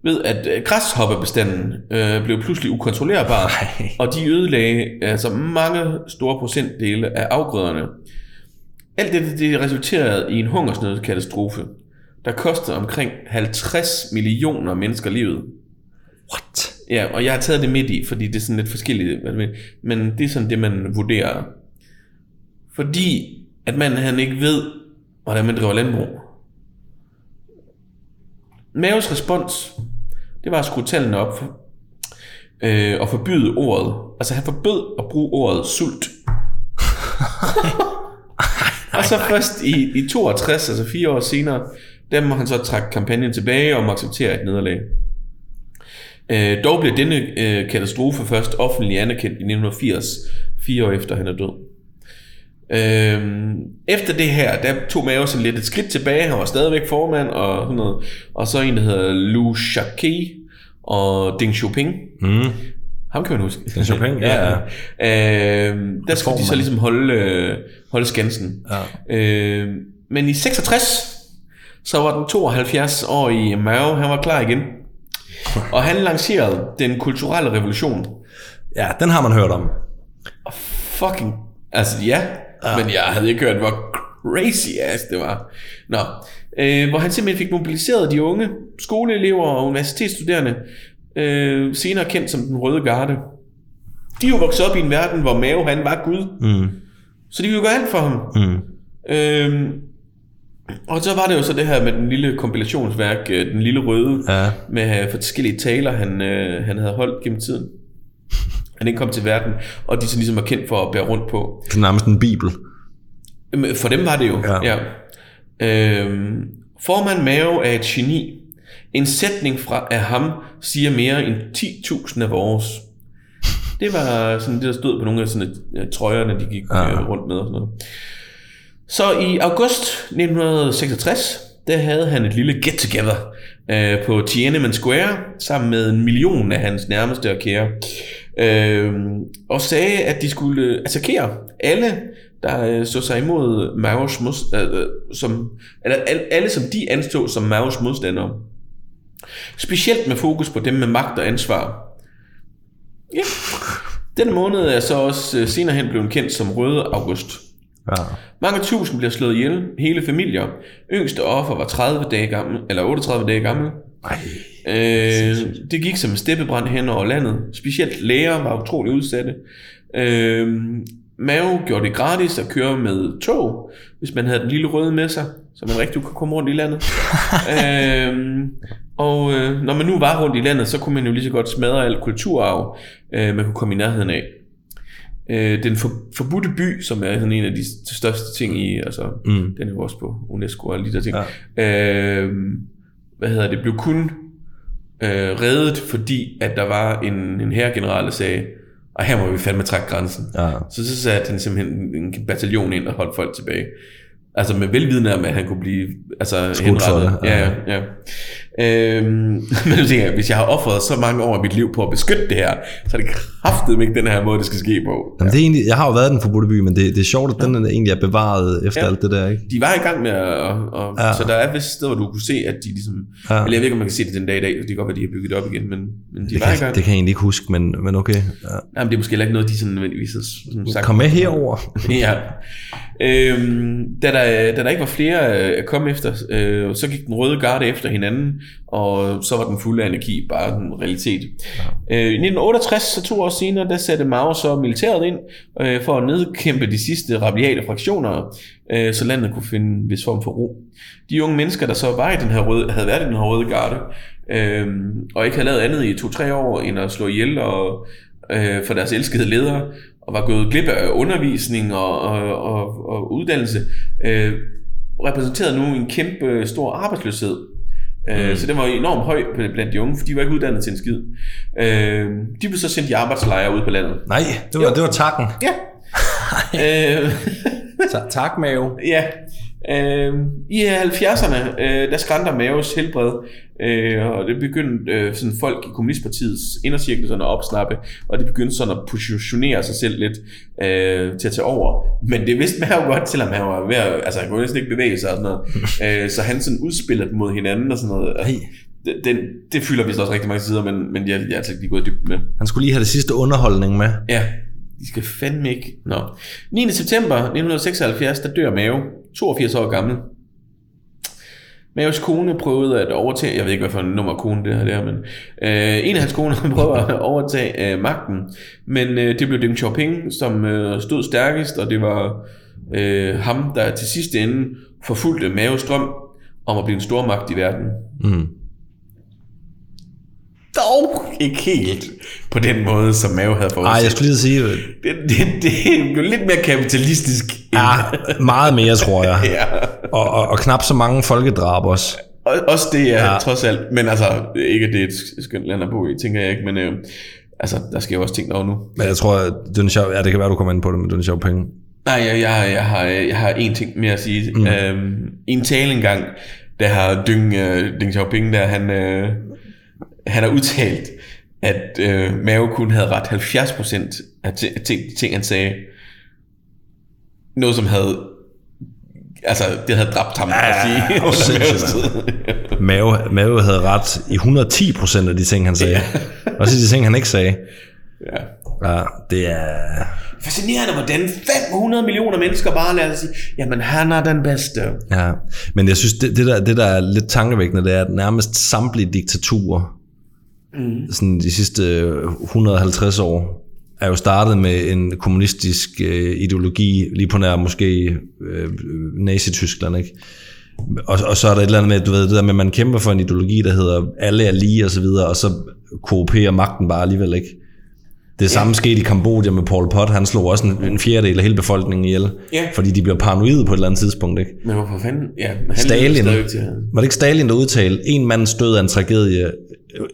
B: ved, at øh, græshoppebestanden øh, blev pludselig ukontrollerbar,
A: Ej.
B: og de ødelagde altså mange store procentdele af afgrøderne. Alt det, det resulterede i en hungersnødkatastrofe, der kostede omkring 50 millioner mennesker livet.
A: What?
B: Ja, og jeg har taget det midt i, fordi det er sådan lidt forskelligt, men det er sådan det, man vurderer. Fordi at man han ikke ved, hvordan man driver landbrug. Maves respons, det var at skrue tallene op øh, og forbyde ordet. Altså han forbød at bruge ordet sult. og så først i, i 62, altså fire år senere, der må han så trække kampagnen tilbage og må acceptere et nederlag. Øh, dog blev denne øh, katastrofe først offentligt anerkendt i 1980, fire år efter han er død. Øhm, efter det her, der tog Mao sådan lidt et skridt tilbage. Han var stadigvæk formand og sådan noget. Og så en, der hedder Lu Shaqi og Deng Xiaoping.
A: Mm.
B: Ham kan man huske.
A: Deng Xiaoping, ja,
B: ja. Øhm, der skulle de så ligesom holde, øh, holde skansen.
A: Ja.
B: Øh, men i 66, så var den 72-årige Mao, han var klar igen. Og han lancerede den kulturelle revolution.
A: ja, den har man hørt om.
B: Fucking, altså ja, ja. men jeg havde ikke hørt, hvor crazy ass det var. Nå, øh, hvor han simpelthen fik mobiliseret de unge skoleelever og universitetsstuderende, øh, senere kendt som den røde garde. De er jo vokset op i en verden, hvor Mao han var Gud.
A: Mm.
B: Så de ville jo gøre alt for ham.
A: Mm.
B: Øhm, og så var det jo så det her med den lille kompilationsværk, øh, den lille røde,
A: Ja.
B: med forskellige taler, han, øh, han havde holdt gennem tiden. Han ikke kom til verden, og de så ligesom er kendt for at bære rundt på.
A: Det er nærmest en bibel.
B: For dem var det jo.
A: Ja.
B: ja. Øhm, formand Mao er et geni. En sætning fra af ham siger mere end 10.000 af vores. Det var sådan det, der stod på nogle af sådan, øh, trøjerne, de gik
A: Ja.
B: ja. rundt med og sådan noget. Så i august 1966, der havde han et lille get-together øh, på Tiananmen Square, sammen med en million af hans nærmeste og kære, øh, og sagde, at de skulle attackere alle, der øh, så sig imod Maos mod, øh, øh, som, eller alle, alle, som de anstod som Maos modstandere. Specielt med fokus på dem med magt og ansvar. Ja. Denne måned er så også øh, senere hen blevet kendt som Røde August.
A: Ja.
B: Mange tusind bliver slået ihjel, hele familier. Yngste offer var 30 dage gammel, eller 38 dage gammel.
A: Ej.
B: Øh, det gik som en steppebrand hen over landet. Specielt læger var utrolig udsatte. Øh, Mao gjorde det gratis at køre med tog, hvis man havde den lille røde med sig, så man rigtig kunne komme rundt i landet. øh, og øh, når man nu var rundt i landet, så kunne man jo lige så godt smadre al kulturarv, øh, man kunne komme i nærheden af. Øh, den for, forbudte by, som er sådan en af de største ting i, altså,
A: Mm.
B: den er jo også på UNESCO og de der ting. Ja. Øh, hvad hedder det, blev kun øh, reddet, fordi at der var en, en herregeneral, der sagde, og her må vi fandme trække grænsen.
A: Ja.
B: Så så satte han simpelthen en, bataljon ind og holdt folk tilbage. Altså med velvidende om, at han kunne blive altså, henrettet. Ja,
A: ja.
B: ja. Ja. Øhm, men du tænker, hvis jeg har offret så mange år af mit liv på at beskytte det her, så er det kraftedeme ikke den her måde, det skal ske på.
A: Jamen, det er egentlig, jeg har jo været i den forbudte by, men det, det er sjovt, at den er egentlig er bevaret efter
B: Ja.
A: ja. alt det der, ikke?
B: De var i gang med at, og, ja.
A: Ja.
B: så der er vist steder, hvor du kunne se, at de ligesom, ja.
A: Ja.
B: eller jeg ved ikke, om man kan se det den dag i dag, det kan godt være, de har bygget det op igen, men, men de
A: Det
B: var i
A: kan,
B: gang.
A: det kan jeg egentlig ikke huske, men, men okay. Ja.
B: Jamen, det er måske heller ikke noget, de sådan nødvendigvis har sagt.
A: Kom med herover.
B: ja. Øhm, da, der, da der ikke var flere øh, at komme efter, øh, så gik den røde garde efter hinanden, og så var den fulde anarki bare en realitet. Ja. Øh, I 1968, så to år senere, der satte Mao så militæret ind øh, for at nedkæmpe de sidste rabiate fraktioner, øh, så landet kunne finde en vis form for ro. De unge mennesker, der så var i den her røde, havde været i den her røde garde, øh, og ikke havde lavet andet i to-tre år, end at slå ihjel og, øh, for deres elskede ledere, og var gået glip af undervisning og, og, og, og uddannelse, øh, repræsenterede nu en kæmpe stor arbejdsløshed. Øh, Så den var enormt høj blandt de unge, for de var ikke uddannet til en skid. Øh, de blev så sendt i arbejdslejre ude på landet.
A: Nej, det var, det var takken.
B: Ja. øh,
A: Ta- tak, Mave.
B: Ja. Øh, I 70'erne, øh, der skrændte Maos helbred, øh, og det begyndte øh, sådan folk i Kommunistpartiets indercirkel sådan at opsnappe, og det begyndte sådan at positionere sig selv lidt øh, til at tage over. Men det vidste Mao godt, selvom han var ved at, altså han kunne næsten ikke bevæge sig og sådan noget. øh, så han sådan udspillede mod hinanden og sådan noget.
A: Hey.
B: Den, det fylder vist også rigtig mange sider, men, men jeg, jeg er altså ikke lige gået dybt med.
A: Han skulle lige have det sidste underholdning med.
B: Ja, de skal fandme ikke. Nå. 9. september 1976, der dør Mao, 82 år gammel. Maos kone prøvede at overtage, jeg ved ikke, hvad for en nummer kone det her det er, men øh, en af hans koner prøvede at overtage øh, magten, men øh, det blev Deng Xiaoping, som øh, stod stærkest, og det var øh, ham, der til sidste ende forfulgte Maos drøm om at blive en stor magt i verden.
A: Mm.
B: Dog ikke helt på den måde, som Mao havde forudset.
A: jeg skulle lige sige,
B: Det, det, det blev lidt mere kapitalistisk.
A: ja, meget mere, tror jeg.
B: ja.
A: Og, og, og knap så mange folkedrab også.
B: Og, også det er ja.
A: Trods
B: alt. Men altså, ikke det er et skønt land at bo i, tænker jeg ikke. Men øh, altså, der sker jo også ting over nu.
A: Men jeg tror, at Deng Xiao, ja, det kan være, du kommer ind på det, men Deng Xiaoping,
B: Nej, jeg, jeg, jeg, har, jeg har en ting mere at sige. Mm. Øhm, en tale engang, der har Deng, uh, Deng Xiaoping, der han, uh, han har udtalt, at uh, Mao kun havde ret 70% af ti- ting, ting, han sagde. Noget, som havde... Altså, det havde dræbt ham, ja, at sige. under.
A: Mave, Mave havde ret i 110 procent af de ting, han sagde. Ja. Også de ting, han ikke sagde.
B: ja.
A: Ja, det er...
B: Fascinerende, hvordan 500 millioner mennesker bare lader sig sige, jamen han er den bedste.
A: Ja, men jeg synes, det, det, der, det der er lidt tankevækkende, det er, at nærmest samtlige diktaturer, mm. sådan de sidste 150 år, er jo startet med en kommunistisk øh, ideologi, lige på nær måske øh, Nazi-Tyskland, ikke? Og, og så er der et eller andet med, du ved, det der med, at man kæmper for en ideologi, der hedder, alle er lige og så videre, og så kooperer magten bare alligevel, ikke? Det samme skete i Kambodja med Pol Pot. Han slog også en, en fjerdedel af hele befolkningen ihjel.
B: Ja.
A: Fordi de bliver paranoide på et eller andet tidspunkt. Ikke?
B: Men hvorfor fanden? Ja, han
A: Stalin. Var det ikke Stalin, der udtalte, en mands død er en tragedie,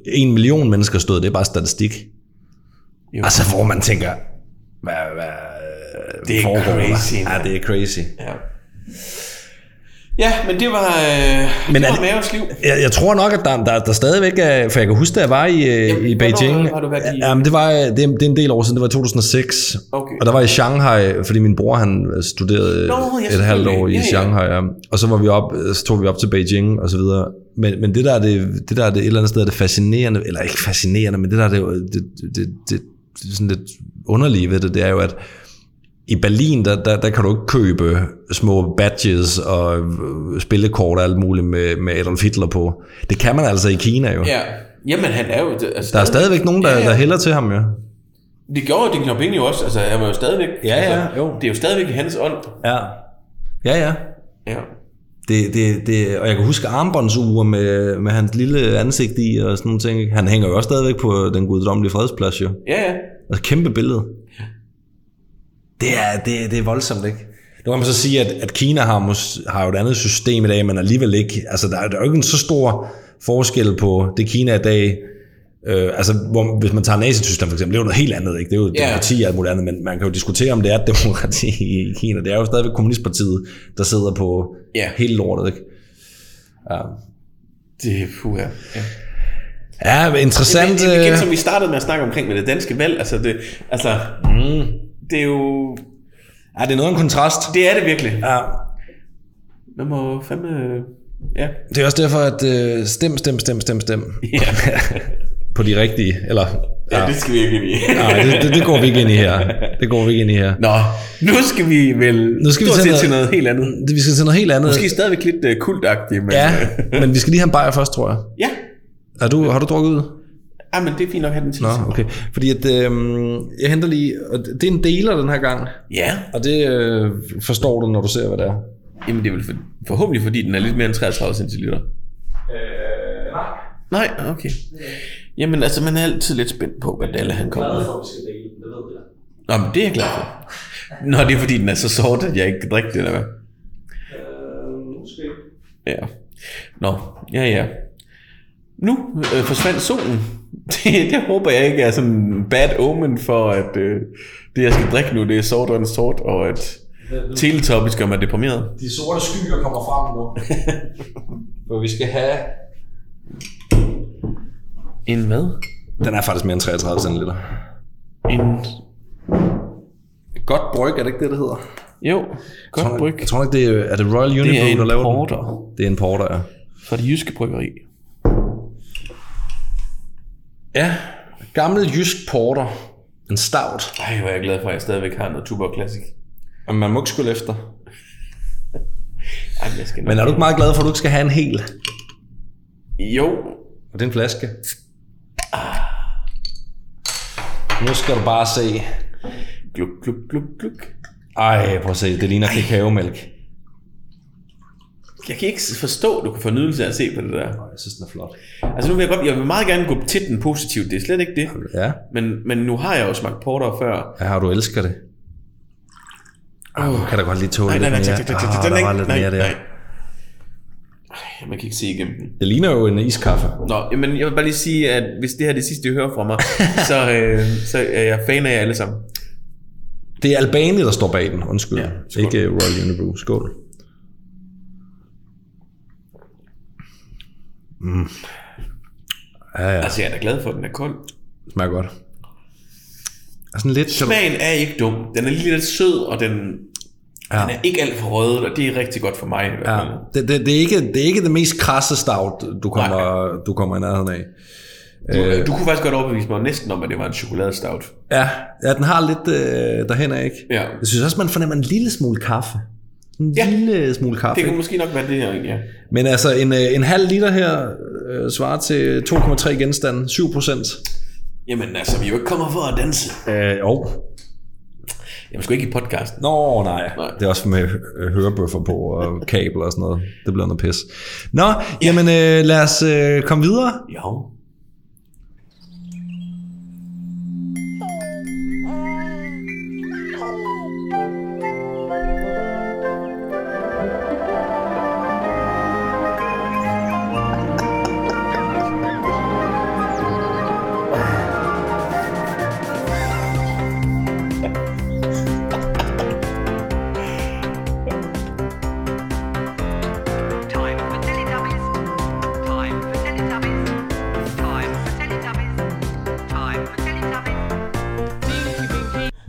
A: en million mennesker død, det er bare statistik.
B: Jo.
A: Altså, hvor man tænker, hvad, hvad
B: Det er
A: foregår der?
B: crazy,
A: Ja, det er crazy.
B: Ja. Ja, men det var, øh,
A: Men
B: det var
A: det-
B: Maos liv.
A: Jeg, jeg tror nok, at der, der, der stadigvæk er, for jeg kan huske, da jeg var i,
B: Jamen,
A: Jamen, i
B: hvornår
A: Beijing.
B: har du været i-
A: Jamen, det, var, det, er, det er en del år siden, det var i 2006.
B: Okay.
A: Og der var jeg i Shanghai, fordi min bror han studerede
B: Nå,
A: et halvt år i.
B: Ja.
A: Shanghai. Ja. Og så var vi op, så tog vi op til Beijing og så videre. Men, men det der er det, det der er det et eller andet sted er det fascinerende, eller ikke fascinerende, men det der er det, det, det, det, det, det sådan lidt underlige ved det, det er jo, at i Berlin, der, der, der kan du ikke købe små badges og øh, spillekort og alt muligt med, med Adolf Hitler på. Det kan man altså i Kina jo.
B: Ja. Jamen, han er jo... Altså,
A: Der er stadigvæk nogen, der,
B: ja, ja.
A: der hælder til ham jo.
B: Det gjorde Deng Xiaoping jo også. Altså, han var jo stadigvæk...
A: Ja, ja,
B: altså,
A: jo.
B: Det er jo stadigvæk hans ånd.
A: Ja. Ja, ja.
B: Ja.
A: Det, det, det, og jeg kan huske armbåndsure med, med hans lille ansigt i og sådan nogle ting. Han hænger jo også stadigvæk på den guddommelige fredsplads jo.
B: Ja, ja.
A: Altså kæmpe billede. Det er, det, det er voldsomt, ikke? Nu kan man så sige, at, at Kina har, mås, har jo et andet system i dag, men alligevel ikke. Altså, der er, der er jo ikke en så stor forskel på det Kina i dag. Øh, altså, hvor, hvis man tager Nazi-Tyskland for eksempel, det er jo noget helt andet, ikke? Det er jo
B: Ja.
A: demokrati og alt muligt andet, men man kan jo diskutere, om det er et demokrati i Kina. Det er jo stadigvæk kommunistpartiet, der sidder på
B: Ja.
A: hele lortet, ikke? Ja.
B: Det er puha. Ja.
A: Ja, interessant.
B: Det, det, igen,
A: øh,
B: som vi startede med at snakke omkring med det danske valg, altså det, altså, mm. Det er jo,
A: Ja, det er noget af en kontrast.
B: det er det virkelig.
A: Ja.
B: Man må fandme, ja.
A: Det er også derfor, at øh, stem, stem, stem, stem, stem.
B: Ja,
A: På de rigtige, eller...
B: ja. det skal vi ikke ind i.
A: Nej, det, det, det går vi ikke ind i her. Det går vi ikke ind i her.
B: Nå, nu skal vi vel
A: Nu skal vi til noget-
B: til noget helt andet.
A: Det, vi skal til noget helt andet.
B: Måske stadigvæk lidt uh, kultagtigt, men
A: Ja,
B: øh,
A: men vi skal lige have en bajer først, tror jeg.
B: ja.
A: Er du, har du drukket ud?
B: Ah, men det er fint nok at have den til.
A: Nå, okay. Fordi at, øh, jeg henter lige... Og det er en deler den her gang.
B: Ja,
A: Og det øh, forstår du, når du ser, hvad det er.
B: jamen det er vel for, forhåbentlig fordi den er lidt mere end 33 centiliter.
A: Øh,
B: Nej, okay. Jamen altså, man er altid lidt spændt på, hvad Dalle han kommer med. Nå, men det er jeg glad for. Nå, det er fordi, den er så sort, at jeg ikke kan drikke det, eller hvad? Ja. Nå, ja, ja. Nu øh, forsvandt solen. Det, det håber jeg ikke er sådan en bad omen for, at øh, det, jeg skal drikke nu, det er sort og en sort, og at Teletubbies gør mig deprimeret.
A: De sorte skyer kommer frem nu. For vi skal have...
B: En hvad?
A: Den er faktisk mere end 33 cm.
B: En...
A: Godt bryg, er det ikke det, det hedder?
B: Jo, godt bryg.
A: Jeg tror ikke, det er, er det Royal
B: Det
A: Unibrew,
B: er en
A: der laver
B: porter
A: den? Det er en porter, ja.
B: fra det jyske bryggeri.
A: Ja, gammel jysk porter. En stout.
B: Ej, hvor er jeg glad for, at jeg stadigvæk har noget Tuborg Classic.
A: Og man må ikke skulle efter.
B: Ej, jeg skal nok-
A: Men er du ikke meget glad for, at du ikke skal have en hel?
B: Jo,
A: Og det er en flaske. Nu skal du bare se.
B: gluk, gluk, gluk, gluk.
A: Ej, prøv at se. Det ligner kakaomælk.
B: Jeg kan ikke forstå, at du kan få nydelse af at se på det der.
A: Jeg synes, den er flot.
B: Altså nu vil jeg godt, jeg vil meget gerne gå til den positivt, det er slet ikke det.
A: Ja,
B: Men, men nu har jeg jo smagt porter før.
A: ja du elsker det. Oh, kan da godt lige tåle
B: Nej, nej, nej,
A: lidt mere. Ah,
B: tak, den
A: der
B: er
A: var
B: ikke,
A: lidt
B: nej,
A: mere der.
B: nej. Ej, man kan ikke se igennem den.
A: Det ligner jo en iskaffe.
B: Nå, men jeg vil bare lige sige, at hvis det her er det sidste, I hører fra mig, så, øh, så er jeg fan af jer alle sammen.
A: Det er Albani, der står bag den, undskyld.
B: Ja,
A: Ja,
B: skål.
A: Ikke Royal Unibrew. Skål. Mm. Ja, ja,
B: Altså, jeg er da glad for, at den er kold.
A: smager godt. Er sådan lidt...
B: Smagen er ikke dum. Den er lige lidt sød, og den,
A: Ja.
B: den er ikke alt for rød, og det er rigtig godt for mig. I hvert
A: Ja,
B: fald.
A: det, det, det, er ikke, det er ikke det mest krasse stout, du kommer, du kommer i nærheden af.
B: Du, du kunne faktisk godt overbevise mig næsten om, at det var en chokoladestout.
A: Ja, ja den har lidt øh, derhen af, ikke?
B: Ja.
A: Jeg synes også, man fornemmer en lille smule kaffe. En
B: Ja.
A: lille smule kaffe.
B: Det kunne
A: ikke?
B: måske nok være det her, ja.
A: Men altså, en, øh, en halv liter her øh, svarer til 2,3 genstande, 7 procent.
B: Jamen altså, vi er jo ikke kommet for at danse.
A: Øh, jo.
B: Jamen, sgu ikke i podcasten.
A: Nå, nej.
B: Nej.
A: Det er også med øh, hørebøffer på og kabler og sådan noget. Det bliver noget pis. Nå, jamen øh, lad os øh, komme videre.
B: Jo.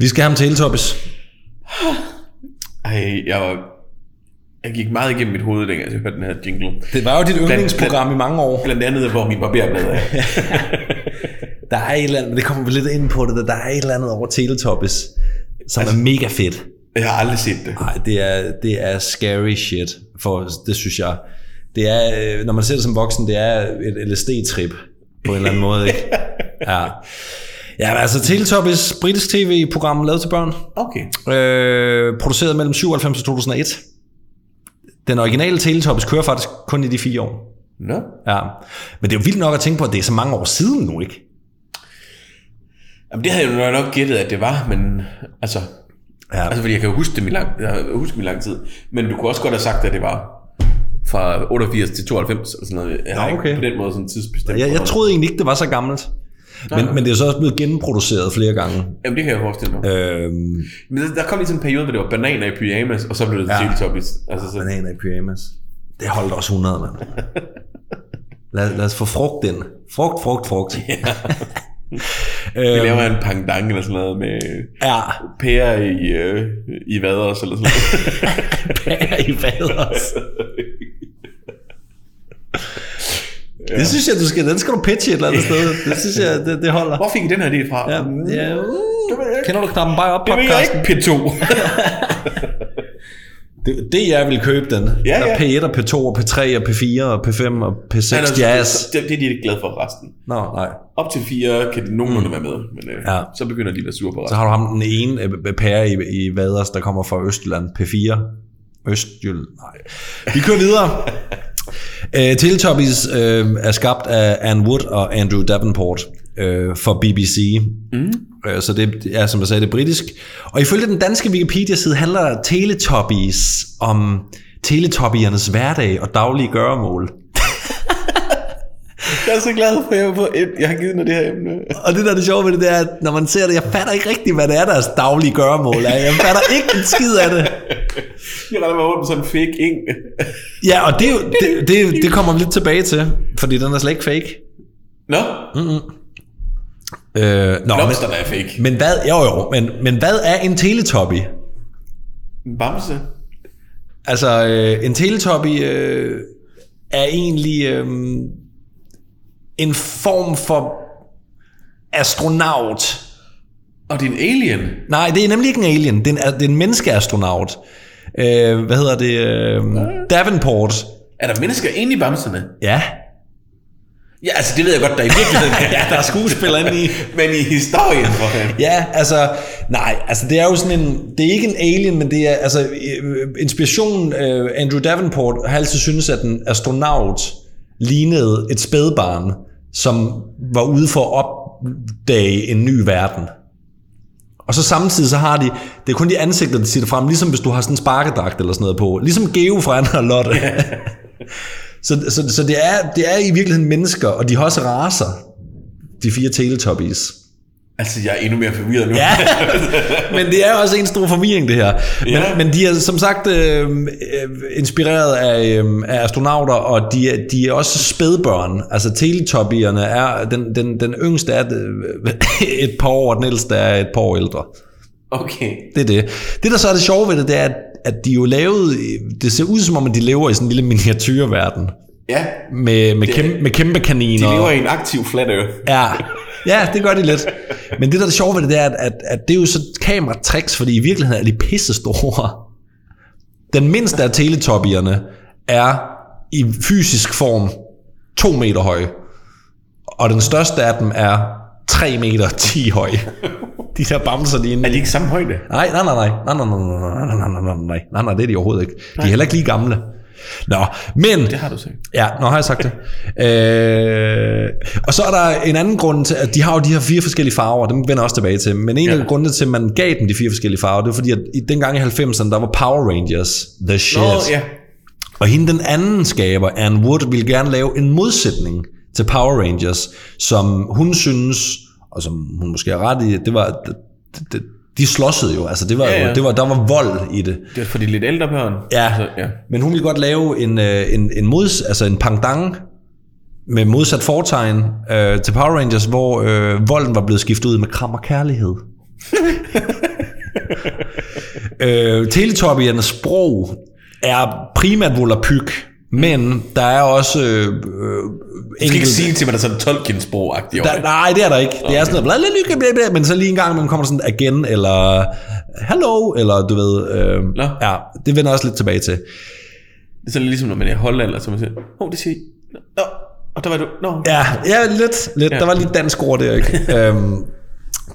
A: Vi skal have ham Teletubbies.
B: Ej, jeg. Jeg gik meget igennem mit hoved, dengang jeg hørte den her jingle.
A: Det var jo dit yndlingsprogram i mange år.
B: Blandt andet, hvor min barberblad er.
A: Der er et eller andet, det kommer vi lidt ind på det, der er et eller andet over Teletubbies, som altså, er mega fedt.
B: Jeg har aldrig set det.
A: Nej, det er, det er scary shit, for det synes jeg. Det er, øh, når man ser det som voksen, det er et LSD-trip på en eller anden måde, ikke? Ja. Ja, altså Teletubbies, britisk tv-program lavet til børn,
B: Okay.
A: øh, produceret mellem 97 og 2001. Den originale Teletubbies kører faktisk kun i de fire år.
B: Nå.
A: Ja. Men det er jo vildt nok at tænke på, at det er så mange år siden nu, ikke?
B: Jamen, det havde jeg jo nok gættet, at det var, men altså...
A: Ja.
B: Altså, fordi jeg kan jo huske dem i lang, jeg huske dem i lang tid. Men du kunne også godt have sagt, at det var fra 88 til 92, eller sådan noget. Jeg
A: Nå, okay.
B: ikke på den måde sådan tidsbestemt.
A: Jeg, jeg troede egentlig ikke, det var så gammelt. Men, men det er så også blevet genproduceret flere gange.
B: Jamen, det kan jeg forestille mig.
A: Øhm,
B: Men der, der kom lige sådan en periode, hvor det var bananer i pyjamas, og så blev det
A: Ja.
B: ja. Teletubbies. Altså, så,
A: bananer i pyjamas. Det holdt også 100, mand. Lad, lad os få frugt ind. Frugt, frugt, frugt.
B: vi laver en pangdang eller sådan noget med
A: Ja,
B: pærer i, øh, i vaders eller sådan noget.
A: pære i vaders. Det synes jeg, du skal, den skal du pitche et eller andet sted. Det synes jeg, det, det holder.
B: Hvor fik I den her idé fra?
A: Ja, ja. Kender du knappen bare op
B: Det ved jeg
A: podcasten?
B: ikke, P2.
A: Det, det jeg vil købe den.
B: Ja,
A: Der er
B: ja.
A: P1 og P2 og P3 og P4 og P5 og P6 jazz.
B: Det, det er de ikke glade for resten.
A: Nå, nej.
B: Op til fire kan de nogenlunde være med, men øh,
A: Ja.
B: ja. så begynder de at være sure på
A: Så
B: resten.
A: har du ham den ene øh, pære i, i Vaders, der kommer fra Østjylland. P4. Østjylland. Nej. Vi kører videre. Uh, Teletubbies uh, er skabt af Anne Wood og Andrew Davenport uh, for BBC. Mm. Uh, så det er, som jeg sagde, det britisk. Og ifølge den danske Wikipedia-side handler Teletubbies om Teletubbyernes hverdag og daglige gøremål.
B: Jeg er så glad for, at jeg, på et, jeg har givet dig det her emne.
A: Og det der er det sjove ved det, det er, at når man ser det, jeg fatter ikke rigtigt, hvad det er, deres daglige gøremål er. Jeg fatter ikke en skid af det.
B: Jeg regner med med sådan en fake ing.
A: Ja, og det, er jo- det, det, det kommer vi lidt tilbage til, fordi den er slet ikke fake.
B: Nå,
A: Øh, nå,
B: blomsterne er fake.
A: men, men hvad, jo jo, men, men hvad er en teletubby?
B: En bamse.
A: Altså, øh, en teletubby øh, er egentlig øh, en form for astronaut.
B: Og det er en alien.
A: Nej, det er nemlig ikke en alien, det er en, det er en menneskeastronaut. Øh, hvad hedder det? Øh, Davenport.
B: Er der mennesker inde i bamserne?
A: Ja.
B: Ja, altså det ved jeg godt, der er i virkeligheden.
A: ja, der er skuespillere inde i.
B: Men i historien for han.
A: Ja, altså, nej, altså det er jo sådan en, det er ikke en alien, men det er, altså, øh, inspirationen, øh, Andrew Davenport har altid syntes, at en astronaut lignede et spædbarn, som var ude for at opdage en ny verden. Og så samtidig så har de, det er kun de ansigter, der siger det frem, ligesom hvis du har sådan en sparkedragt eller sådan noget på. Ligesom Geo fra Anna og Lotte. så, så, så det, er, det er i virkeligheden mennesker, og de har også raser, de fire Teletubbies.
B: Altså, jeg er endnu mere forvirret nu.
A: Ja, men det er også en stor forvirring, det her. Men,
B: Ja.
A: men de er som sagt øh, øh, inspireret af, øh, af astronauter, og de er, de er også spædbørn. Altså teletubbierne er, den, den, den yngste er øh, et par år, og den ældste er et par år ældre.
B: Okay.
A: Det er det. Det, der så er det sjove ved det, det er, at, at de jo lavede, det ser ud som om, at de lever i sådan en lille miniatyrverden.
B: Ja,
A: Med, med, kæmpe, med kæmpe kaniner.
B: de lever i en aktiv flat earth.
A: Ja, ja, det gør de lidt. Men det, der er det sjove ved det, det er, at, at, at det er jo så kameratricks, fordi i virkeligheden er de pisse store. Den mindste af teletubbierne er i fysisk form 2 meter høj. Og den største af dem er 3 meter 10 høj. De der bamser, de er inde
B: Er de ikke samme højde?
A: Nej, nej, nej, nej, nej, nej, nej, nej, nej, nej, nej, nej, nej, nej, det er de overhovedet ikke. De er heller ikke lige gamle. Nå, men...
B: Det har du sagt.
A: Ja, nu har jeg sagt det. Øh, og så er der en anden grund til, at de har jo de her fire forskellige farver, dem vender jeg også tilbage til. Men en
B: Ja.
A: af grundene til, at man gav dem de fire forskellige farver, det var fordi, at i, dengang i 90'erne, der var Power Rangers the shit.
B: Nå, ja.
A: Og hende den anden skaber, Anne Wood, ville gerne lave en modsætning til Power Rangers, som hun synes, og som hun måske har ret i, det var, det, det, de slåssede jo, altså det var,
B: Ja,
A: jo,
B: ja.
A: det var, der var vold i det.
B: Det er for de lidt ældre børn.
A: Ja,
B: Altså, ja.
A: men hun ville godt lave en, øh, en, en, mods, altså en pangdang med modsat fortegn øh, til Power Rangers, hvor øh, volden var blevet skiftet ud med kram og kærlighed. øh, Teletubbyernes sprog er primært volapyk, men der er også øh, øh,
B: Du skal ikke sige til mig, at der er sådan Tolkien-sprog-agtigt
A: der, nej, det er der ikke. Det er sådan noget, bla, bla, bla, men så lige en gang, man kommer sådan again, eller hello, eller du ved, øh,
B: Nå.
A: ja, det vender også lidt tilbage til.
B: Det er sådan ligesom, når man er i Holland, eller så man siger, åh, oh, det siger. Nå, og der var du. Nå,
A: Ja, ja lidt. lidt.
B: Ja.
A: Der var lidt dansk ord der, ikke? øhm,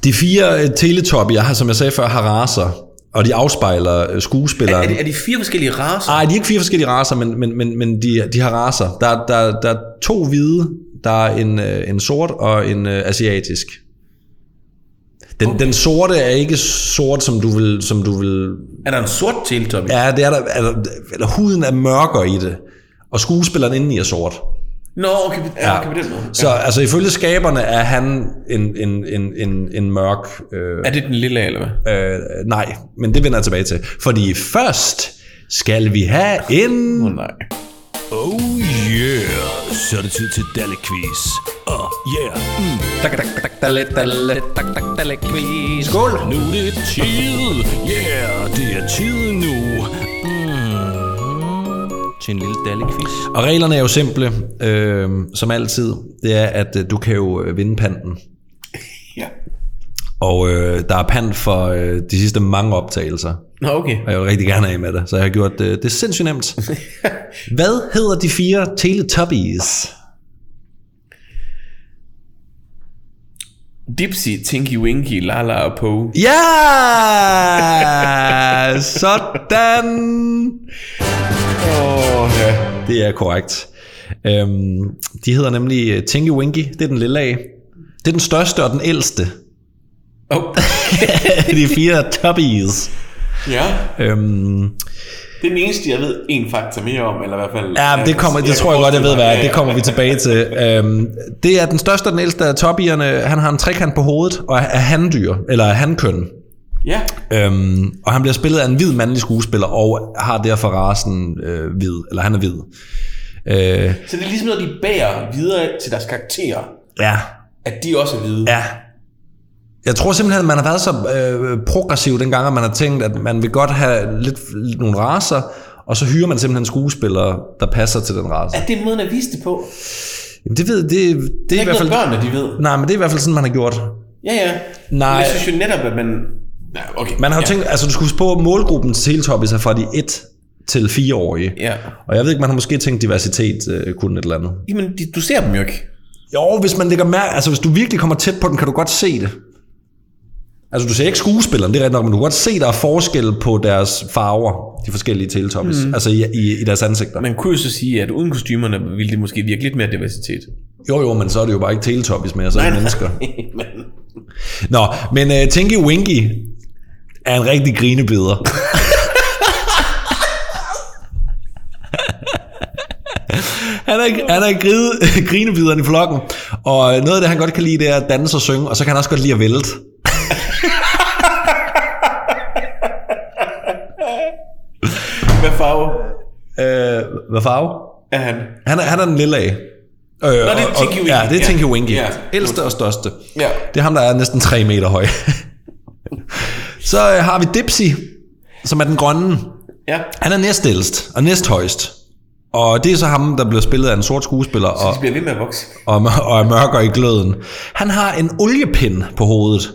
A: de fire teletubbier har, som jeg sagde før, har raser, og de afspejler
B: er,
A: skuespilleren.
B: er, de, er de fire forskellige raser?
A: Nej, de er ikke fire forskellige raser, men, men, men, men de, de har raser. Der, der, der er to hvide, der er en, øh, en sort og en øh, asiatisk. Den, okay. den sorte er ikke sort, som du vil... Som du vil
B: Er der en sort Teletubby?
A: ja, det er der, eller, eller huden er mørkere i det, og skuespilleren indeni er sort.
B: Nå, okay, ja. okay på den måde.
A: Så altså ifølge skaberne er han en, en, en, en, en mørk... Øh,
B: Er det den lille, eller hvad?
A: øh, nej, men det vender jeg tilbage til. Fordi først skal vi have en...
B: Oh, nej.
F: Oh yeah, så er det tid til Dalle Quiz. Oh yeah, mm.
A: Tak, tak, tak, dalle, dalle, tak, tak, dalle, quiz. Skål!
F: nu er det tid. Yeah, det er tid nu. Til en lille Dalle Quiz.
A: Og reglerne er jo simple, øh, som altid. Det er, at øh, du kan jo øh, vinde panten.
B: Ja.
A: Og øh, der er pant for øh, de sidste mange optagelser.
B: Nå, okay.
A: Og jeg vil rigtig gerne af med det, så jeg har gjort øh, det sindssygt nemt. Hvad hedder de fire Teletubbies?
B: Dipsy, Tinky Winky, Lala og Poe.
A: Ja! Sådan!
B: Åh, ja.
A: Det er korrekt. Øhm, de hedder nemlig øh, Tinky Winky, det er den lille af. Det er den største og den ældste
B: Oh.
A: de fire Tubbies.
B: ja.
A: Øhm,
B: Det er den eneste, jeg ved en faktor mere om, eller i hvert fald...
A: ja, det, kommer, det
B: kan
A: tror jeg godt, jeg ved, hvad. Det kommer vi tilbage til. Øhm, det er den største og den ældste af Tubbierne. Han har en trekant på hovedet og er handdyr, eller er handkøn.
B: Ja.
A: Øhm, og han bliver spillet af en hvid mandlig skuespiller, og har derfor rasen øh, hvid, eller han er hvid. Øh,
B: Så det er ligesom noget, de bærer videre til deres karakterer,
A: ja,
B: at de også er hvide.
A: ja. Jeg tror simpelthen, at man har været så øh, progressiv dengang, at man har tænkt, at man vil godt have lidt, lidt nogle raser, og så hyrer man simpelthen skuespillere, der passer til den race.
B: Er det en måde at vise det på?
A: Jamen, det ved, det, det,
B: Det
A: er
B: er
A: i hvert fald...
B: børnene de ved.
A: Nej, men det er i hvert fald sådan, man har gjort.
B: Ja, ja.
A: Nej.
B: Men jeg synes jo netop, at man... Nej, okay.
A: Man har jo
B: ja.
A: tænkt, altså du skulle huske på, at målgruppen til Teletubbies er fra de 1 til 4-årige.
B: Ja.
A: Og jeg ved ikke, man har måske tænkt diversitet øh, kun et eller andet.
B: Jamen, de, du ser dem jo ikke.
A: Jo, hvis man lægger mærke, altså hvis du virkelig kommer tæt på den, kan du godt se det. Altså du ser ikke skuespilleren, det er rigtigt nok, men du kan godt se, der er forskel på deres farver, de forskellige Teletubbies, mm. altså i, i, i deres ansigter.
B: Man kunne jo så sige, at uden kostymerne ville det måske virke lidt mere diversitet.
A: Jo jo, men så er det jo bare ikke Teletubbies mere, så er det mennesker.
B: men,
A: Nå, men uh, Tinky Winky er en rigtig Han er, han er gride, grinebideren i flokken, og noget af det, han godt kan lide, det er at danse og synge, og så kan han også godt lide at vælte.
B: Hvad farve
A: Øh, hvad farve?
B: er han?
A: Han er, han er den lille af. Øh, Nå,
B: det er Tinky Winky.
A: Ja, det er. Tinky Winky.
B: Ja.
A: Ældste og største.
B: Ja.
A: Det er ham, der er næsten 3 meter høj. Så øh, har vi Dipsy, som er den grønne.
B: Ja.
A: Han er næstældst og næsthøjst. Og det er så ham, der bliver spillet af en sort skuespiller og,
B: De bliver ved med at vokse.
A: og, og er mørkere i gløden. Han har en oliepind på hovedet.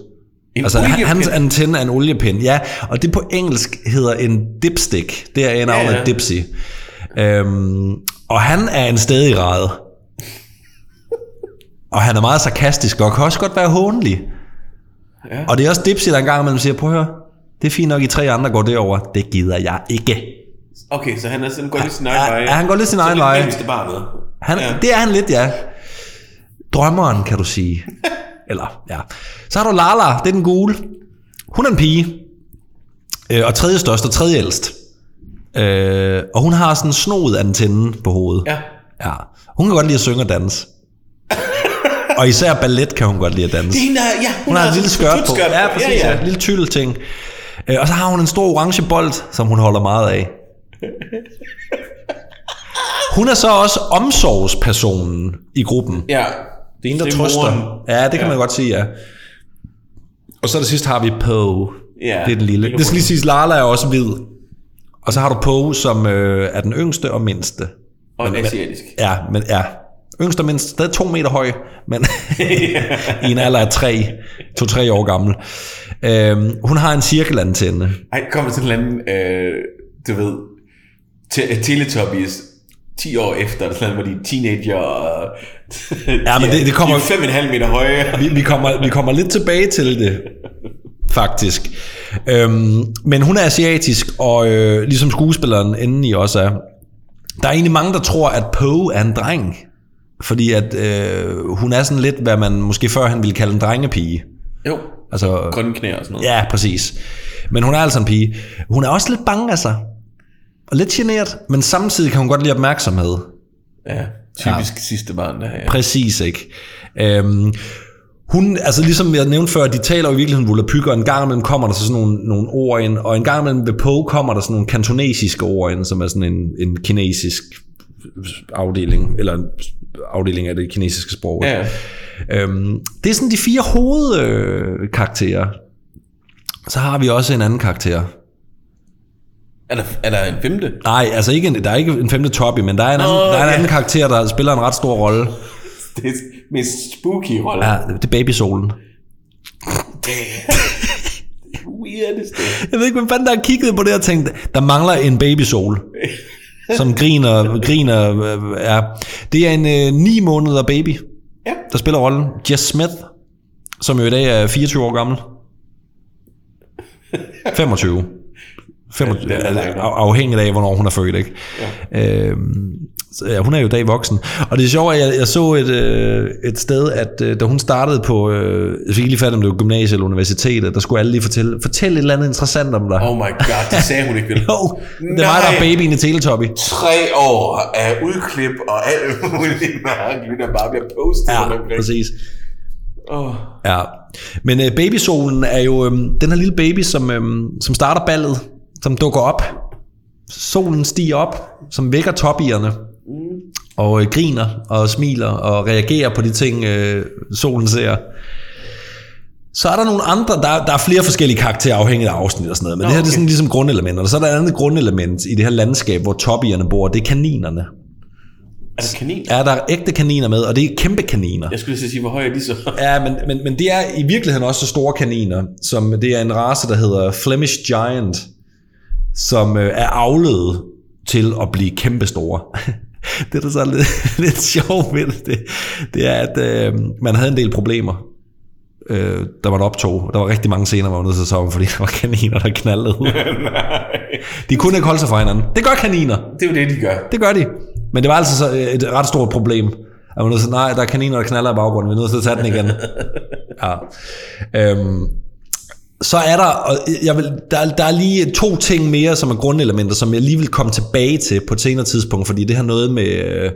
B: En
A: Altså, han-
B: oliepind.
A: hans antenne er en oliepind. Ja, og det på engelsk hedder en dipstick. Det er en navnet
B: Ja,
A: ja. Dipsy. Øhm, og han er en stedig og han er meget sarkastisk og kan også godt være hånlig.
B: Ja.
A: Og det er også Dipsy, der engang imellem siger, prøv at høre, det er fint nok, I tre andre går derover. Det gider jeg ikke.
B: Okay, så han er sådan, går lidt sin egen vej.
A: ja, han går lidt sin egen
B: det er
A: vej. Han,
B: Ja.
A: Det er han lidt, ja. Drømmeren, kan du sige. Eller, ja. Så har du Lala, det er den gule. Hun er en pige. Øh, og tredje største og tredje ældst. Øh, og hun har sådan en snoet antenne på hovedet.
B: Ja.
A: ja. Hun kan godt lide at synge og danse. Og især ballet kan hun godt lide at danse.
B: Det er hende, der, ja,
A: Hun har et lille skørt på. Ja, præcis. Ja, ja. En lille tyld ting. Øh, og så har hun en stor orange bold, som hun holder meget af. Hun er så også omsorgspersonen i gruppen.
B: Ja.
A: Det er en, der
B: Det er
A: trøster.
B: moren.
A: Ja, det kan
B: Ja.
A: man godt sige, ja. Og så det sidste har vi Poe.
B: Ja,
A: det er den lille.
B: det
A: skal lige siges, Lala er også hvid. Og så har du Poe, som øh, er den yngste og mindste.
B: Og
A: Men-
B: asiatisk.
A: Ja, men ja. Yngste og mindste, stadig to meter høj, men i en alder af tre, to-tre år gammel. Øhm, hun har en cirkelantenne.
B: Ej, kommer sådan en eller anden, øh, du ved, te- Teletubbies 10 år efter, eller sådan hvor de er teenager, og
A: Ja, men det- det kommer-
B: De er 5,5 meter høje.
A: Vi, vi, kommer, vi kommer lidt tilbage til det, faktisk. Øhm, men hun er asiatisk, og øh, ligesom skuespilleren inden i også er. Der er egentlig mange, der tror, at Poe er en dreng. Fordi at øh, hun er sådan lidt, hvad man måske førhen ville kalde en drengepige.
B: Jo,
A: Altså,
B: grønne knæ og sådan noget.
A: ja, præcis. Men hun er altså en pige. Hun er også lidt bange af sig. Og lidt generet, men samtidig kan hun godt lide opmærksomhed.
B: Ja, typisk ja. sidste barn, der ja.
A: Præcis, ikke? Øhm, hun, altså ligesom jeg nævnte før, de taler jo i virkeligheden volapyk, og en gang imellem kommer der så sådan nogle, nogle ord ind, og en gang imellem ved Poe kommer der sådan nogle kantonesiske ord ind, som er sådan en, en kinesisk afdeling, eller en afdeling af det kinesiske sprog.
B: Ja,
A: Øhm, det er sådan de fire hovedkarakterer. Så har vi også en anden karakter.
B: er der, er der en femte?
A: Nej, altså ikke en, der er ikke en femte Toppy, men der er en, anden,
B: Nå,
A: der er en
B: ja.
A: anden karakter, der spiller en ret stor rolle.
B: Det er mest spooky rolle.
A: Ja, det er babysolen.
B: Weirdeste.
A: Jeg ved ikke, hvem fanden der har kigget på det og tænkt, der mangler en babysol. Som griner, griner, øh, ja. Det er en øh, 9 måneder baby,
B: Ja.
A: der spiller rollen. Jess Smith, som jo i dag er 24 år gammel. 25. 25
B: Ja, det er
A: altså, af- afhængigt af, hvornår hun er født, ikke? Ja. Øhm, så, ja, hun er jo i dag voksen. Og det er sjovt, at jeg, jeg så et, øh, et sted, at øh, da hun startede på, øh, jeg fik lige fat om det var gymnasiet eller universitetet, der skulle alle lige fortælle, fortælle et eller andet interessant om dig.
B: Oh my god, det sagde hun ikke vel.
A: Jo, det var der er babyen i Teletubby.
B: Tre år af udklip og alt muligt mærkeligt, der bare bliver postet.
A: Ja, præcis.
B: Åh.
A: Ja. Men øh, babysolen er jo øhm, den her lille baby, som, øhm, som starter ballet, som dukker op. Solen stiger op, som vækker toppierne. Og øh, griner og smiler og reagerer på de ting, øh, solen ser. Så er der nogle andre, der, der er flere forskellige karakterer afhængigt af afsnit og sådan noget. Men
B: Nå,
A: det her det er
B: okay.
A: sådan ligesom grundelementer. Og så er der et andet grundelement i det her landskab, hvor toppierne bor. Det er kaninerne.
B: Er der kanin?
A: Er der ægte kaniner med, og det er kæmpe kaniner.
B: Jeg skulle lige sige, hvor høj er de så?
A: Ja, men, men, men det er i virkeligheden også så store kaniner, som det er en race, der hedder Flemish Giant, som øh, er avlet til at blive kæmpestore. det, der så er lidt, lidt sjovt ved det, det, det er, at øh, man havde en del problemer. Øh, der var et optog. Der var rigtig mange scener, hvor man var nødt til at sove, fordi der var kaniner, der knaldede ud. de kunne ikke holde sig fra hinanden. Det gør kaniner.
B: Det er jo det, de gør.
A: Det gør de. Men det var altså så et ret stort problem. At man nødt til, nej, der er kaniner, der knaller i baggrunden. Vi er nødt til at tage den igen. Ja. Øhm, så er der, og jeg vil, der, der er lige to ting mere, som er grundelementer, som jeg lige vil komme tilbage til på et senere tidspunkt, fordi det har noget med,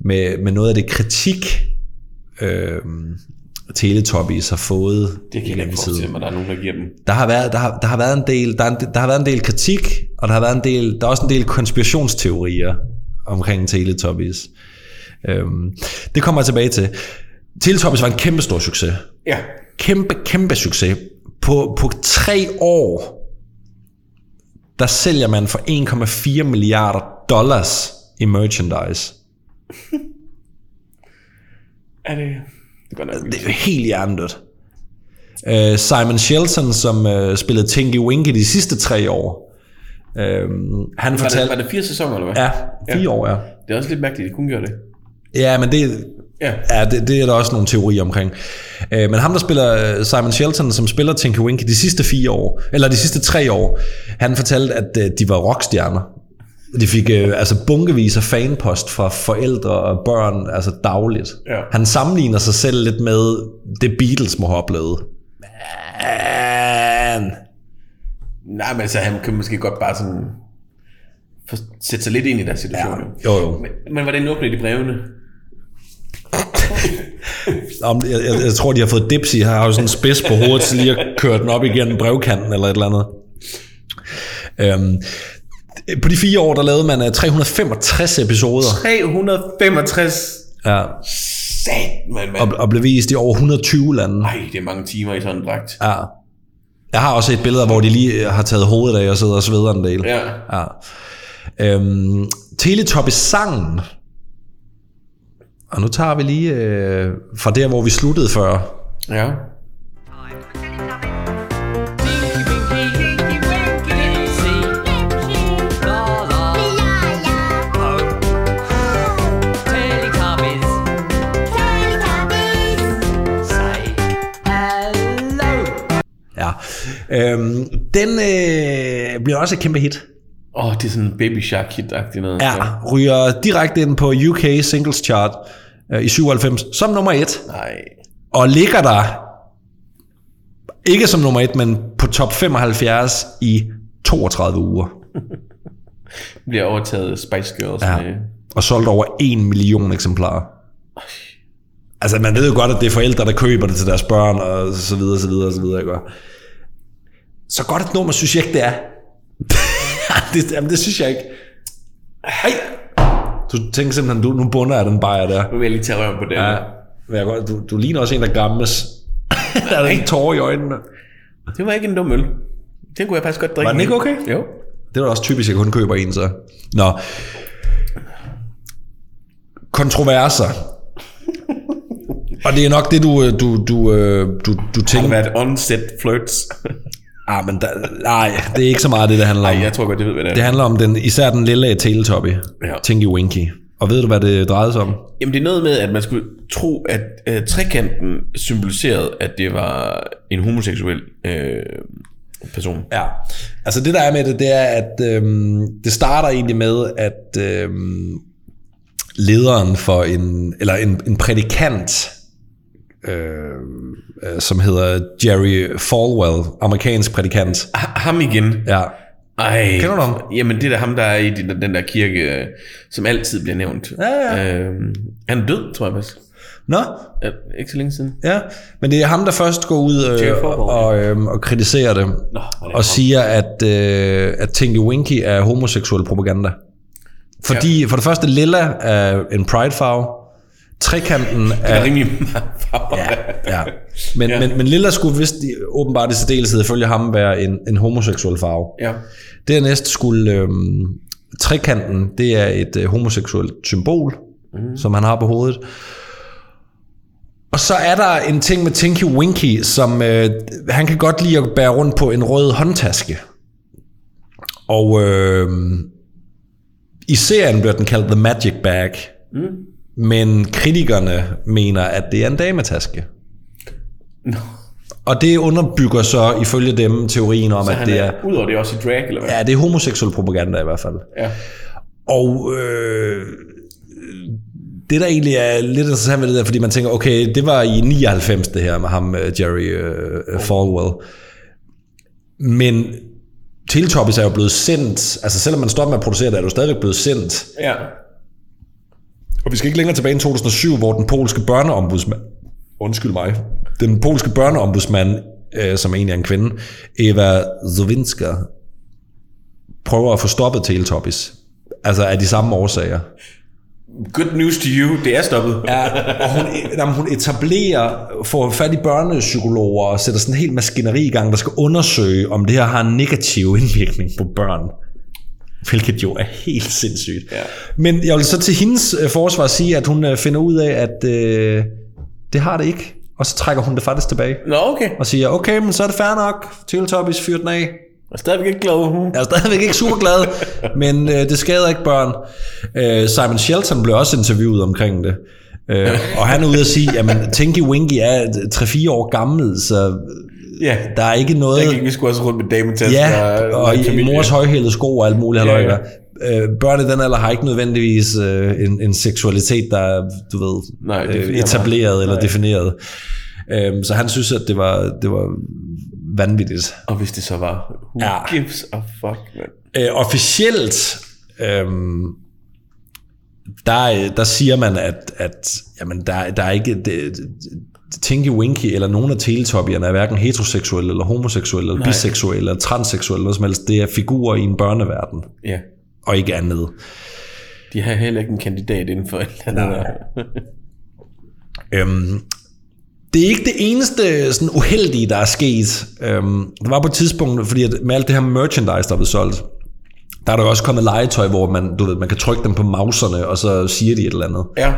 A: med, med noget af det kritik, øh, Teletubbies har fået
B: Det kan jeg ikke forestille mig, der er nogen, der giver dem.
A: Der har været, der har, der har været en del, der, er en, der har været en del kritik, og der har været en del, der er også en del konspirationsteorier omkring Teletubbies. Øhm, det kommer jeg tilbage til. Teletubbies var en kæmpe stor succes.
B: Ja.
A: Kæmpe, kæmpe succes. På, på tre år, der sælger man for 1,4 milliarder dollars i merchandise.
B: Er det... Det går nok
A: Det er jo helt hjernedødt. Uh, Simon Shelton, som uh, spillede Tinky Winky de sidste tre år, uh, han
B: var, det,
A: fortalte...
B: var det fire sæsoner, eller hvad?
A: Ja, fire
B: Ja.
A: år, ja.
B: Det er også lidt mærkeligt, at de kun gør det.
A: Ja, men det,
B: Ja.
A: ja, det, det er der også nogle teorier omkring. Øh, men ham, der spiller øh, Simon Shelton, som spiller Tinky Winky de sidste fire år, eller de sidste tre år, han fortalte, at øh, de var rockstjerner. De fik øh, altså bunkevis af fanpost fra forældre og børn, altså dagligt.
B: Ja.
A: Han sammenligner sig selv lidt med det Beatles må have oplevet. Man.
B: Nej, men altså, han kan måske godt bare sådan... For, sætte sig lidt ind i den situation.
A: Ja, jo, jo.
B: Men, men hvordan åbner de brevene?
A: Jeg, jeg, jeg tror, de har fået Dipsy. Har jo sådan en spids på hovedet, til lige at køre den op igennem brevkanten eller et eller andet. Øhm, på de fire år, der lavede man øh, 365 episoder.
B: 365
A: Ja,
B: sat, man, man.
A: og, og blev vist i over 120 lande.
B: Ej, det er mange timer i sådan en dragt.
A: Ja. Jeg har også et billede, hvor de lige har taget hovedet af og sidder og sveder en del.
B: Ja.
A: ja. Øhm, Teletubbies-sangen. Og nu tager vi lige øh, fra der, hvor vi sluttede før.
B: Ja.
A: Ja. Øhm, den øh, bliver også et kæmpe hit.
B: Åh, oh, det er sådan en Baby Shark hit-agtigt noget.
A: Ja, ryger direkte ind på UK Singles Chart øh, i 97 som nummer et.
B: Nej.
A: Og ligger der ikke som nummer et, men på top 75 i 32 uger.
B: Bliver overtaget Spice Girls.
A: Ja.
B: Med,
A: Og solgt over 1 million eksemplarer. Altså, man ved jo godt, at det er forældre, der køber det til deres børn, og så videre, så videre, så videre, ikke? Så godt et nummer, synes jeg ikke, det er. det, jamen, det synes jeg ikke. Hey. Du tænker simpelthen, du, nu bunder jeg den bajer der.
B: nu vil jeg lige tage røven på den.
A: Ja, men jeg, godt- du, du ligner også en, der gammes. der er en tårer i øjnene.
B: Det var ikke en dum øl. Den kunne jeg faktisk godt drikke.
A: Var den ikke okay?
B: Jo.
A: Det var også typisk, at jeg kun køber en, så. Nå. Kontroverser. Og det er nok det, du, øh, du, du, øh, du, du
B: Har det
A: tænker.
B: været on-set flirts?
A: Ah, men der, nej, det er ikke så meget det, det handler om.
B: Nej, jeg tror godt, det ved, hvad det er.
A: Det handler om den, især den lille Teletubby.
B: Ja.
A: Tinky Winky. Og ved du, hvad det drejede sig om?
B: Jamen, det er noget med, at man skulle tro, at øh, trekanten symboliserede, at det var en homoseksuel øh, person.
A: Ja, altså det der er med det, det er, at øhm, det starter egentlig med, at øhm, lederen for en, eller en, en prædikant, øh, øh, som hedder Jerry Falwell, amerikansk prædikant.
B: Ha- ham igen.
A: Ja,
B: Ej,
A: Kender du ham?
B: Jamen, det er da ham, der er i den, der kirke, øh, som altid bliver nævnt.
A: Ja, ja.
B: Øh, han er død, tror jeg faktisk.
A: nå,
B: Ja, ikke så længe siden.
A: ja, men det er ham, der først går ud øh, og, øh, og kritiserer det,
B: Nå, det
A: og siger, at, øh, at Tinky Winky er homoseksuel propaganda. Fordi ja. for det første, lilla er en pride-farve, trekanten
B: Det
A: er...
B: er rimelig meget farver.
A: Ja, ja. Men, ja. Men, men lilla skulle vist i- åbenbart i særdeleshed ifølge ham være en, en homoseksuel farve.
B: ja.
A: Dernæst skulle øhm, trekanten, det er et øh, homoseksuelt symbol, mm. som han har på hovedet. Og så er der en ting med Tinky Winky, som øh, han kan godt lide at bære rundt på en rød håndtaske. Og øh, i serien bliver den kaldt The Magic Bag. Mm. Men kritikerne mener, at det er en dametaske. Og det underbygger så ifølge dem teorien om,
B: Så
A: at det
B: er,
A: er...
B: udover det er også i drag, eller hvad?
A: Ja, det er homoseksuel propaganda i hvert fald.
B: Ja.
A: Og øh, det der egentlig er lidt interessant ved det der, fordi man tænker, okay, det var i 99 det her med ham, øh, Jerry øh, Falwell. Men Teletubbies er jo blevet sendt, altså selvom man stopper med at producere det, er det jo stadigvæk blevet sendt
B: Ja.
A: Og vi skal ikke længere tilbage end 2007, hvor den polske børneombudsmand, undskyld mig, den polske børneombudsmand, øh, som egentlig er en kvinde, Eva Zowinska, prøver at få stoppet Teletubbies. Altså af de samme årsager.
B: Good news to you, det er stoppet.
A: Ja, og hun, jamen, hun etablerer, får fat i børnepsykologer og sætter sådan en helt maskineri i gang, der skal undersøge, om det her har en negativ indvirkning på børn. Hvilket jo er helt sindssygt.
B: Ja.
A: Men jeg vil så til hendes øh, forsvar sige, at hun øh, finder ud af, at øh, det har det ikke. Og så trækker hun det faktisk tilbage.
B: Nå, okay.
A: Og siger, okay, men så er det fair nok. Teletubbies, fyr den af.
B: Jeg er stadigvæk ikke glad.
A: Jeg er stadigvæk ikke super glad, men øh, det skader ikke børn. Øh, Simon Shelton blev også interviewet omkring det. Øh, og han er ude at sige, at Tinky Winky er 3-4 år gammel, så
B: Ja,
A: der er ikke noget...
B: der gik vi sgu også rundt med dametasker.
A: Ja, og i mors højhælede sko og alt muligt
B: Ja,
A: ja,
B: ja.
A: Øh, Børn i den alder har ikke nødvendigvis øh, en, en seksualitet, der er, du ved,
B: Nej,
A: øh, etableret eller
B: Nej.
A: defineret. Øh, så han synes, at det var, det var vanvittigt.
B: Og hvis det så var, who
A: Ja.
B: gives a fuck, man.
A: Øh, officielt, øhm, der, der siger man, at, at jamen, der, der er ikke... Det, Tinky Winky eller nogen af teletubbierne er hverken heteroseksuelle eller homoseksuelle eller
B: Nej.
A: biseksuelle eller transseksuelle eller noget som helst. Det er figurer i en børneverden,
B: Ja,
A: og ikke andet.
B: de har heller ikke en kandidat inden for et eller andet.
A: Øhm, det er ikke det eneste sådan uheldige, der er sket. Øhm, der var på et tidspunkt, fordi at med alt det her merchandise, der er blevet solgt, der er der jo også kommet legetøj, hvor man, du ved, man kan trykke dem på mauserne, og så siger de et eller andet.
B: Ja,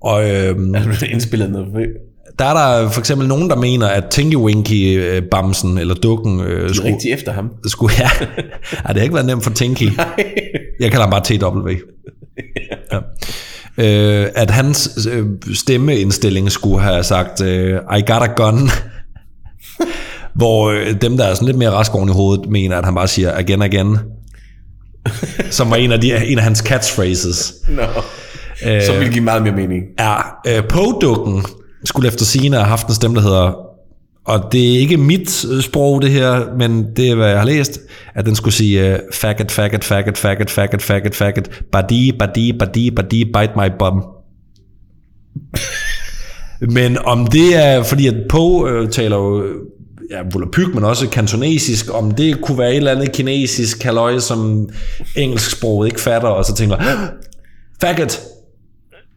A: Og øhm,
B: er der indspillet noget?
A: Der er der for eksempel nogen, der mener, at Tinky Winky øh, bamsen eller dukken øh,
B: De er
A: skulle,
B: rigtig efter ham.
A: skulle ja, Ej, det har ikke været nemt for Tinky. Jeg kalder ham bare TW. Ja. Øh, at hans øh, stemmeindstilling skulle have sagt, øh, I got a gun. Hvor øh, dem, der er sådan lidt mere rask oven i hovedet, mener, at han bare siger, again, again. Som var en af, de, en af hans catchphrases.
B: Nå. Så vil give meget mere mening.
A: Ja, øh, Poe-dukken skulle efter sigende have haft en stemme, der hedder, og det er ikke mit øh, sprog det her, men det er, hvad jeg har læst, at den skulle sige uh, faggot, faggot, faggot, faggot, faggot, faggot, faggot, badi, badi, badi, badi, bite my bum. men om det er, fordi at Poe øh, taler jo øh, ja, volapyk, men også kantonesisk, om det kunne være et eller andet kinesisk kaløje, som engelsksproget ikke fatter, og så tænker, faggot,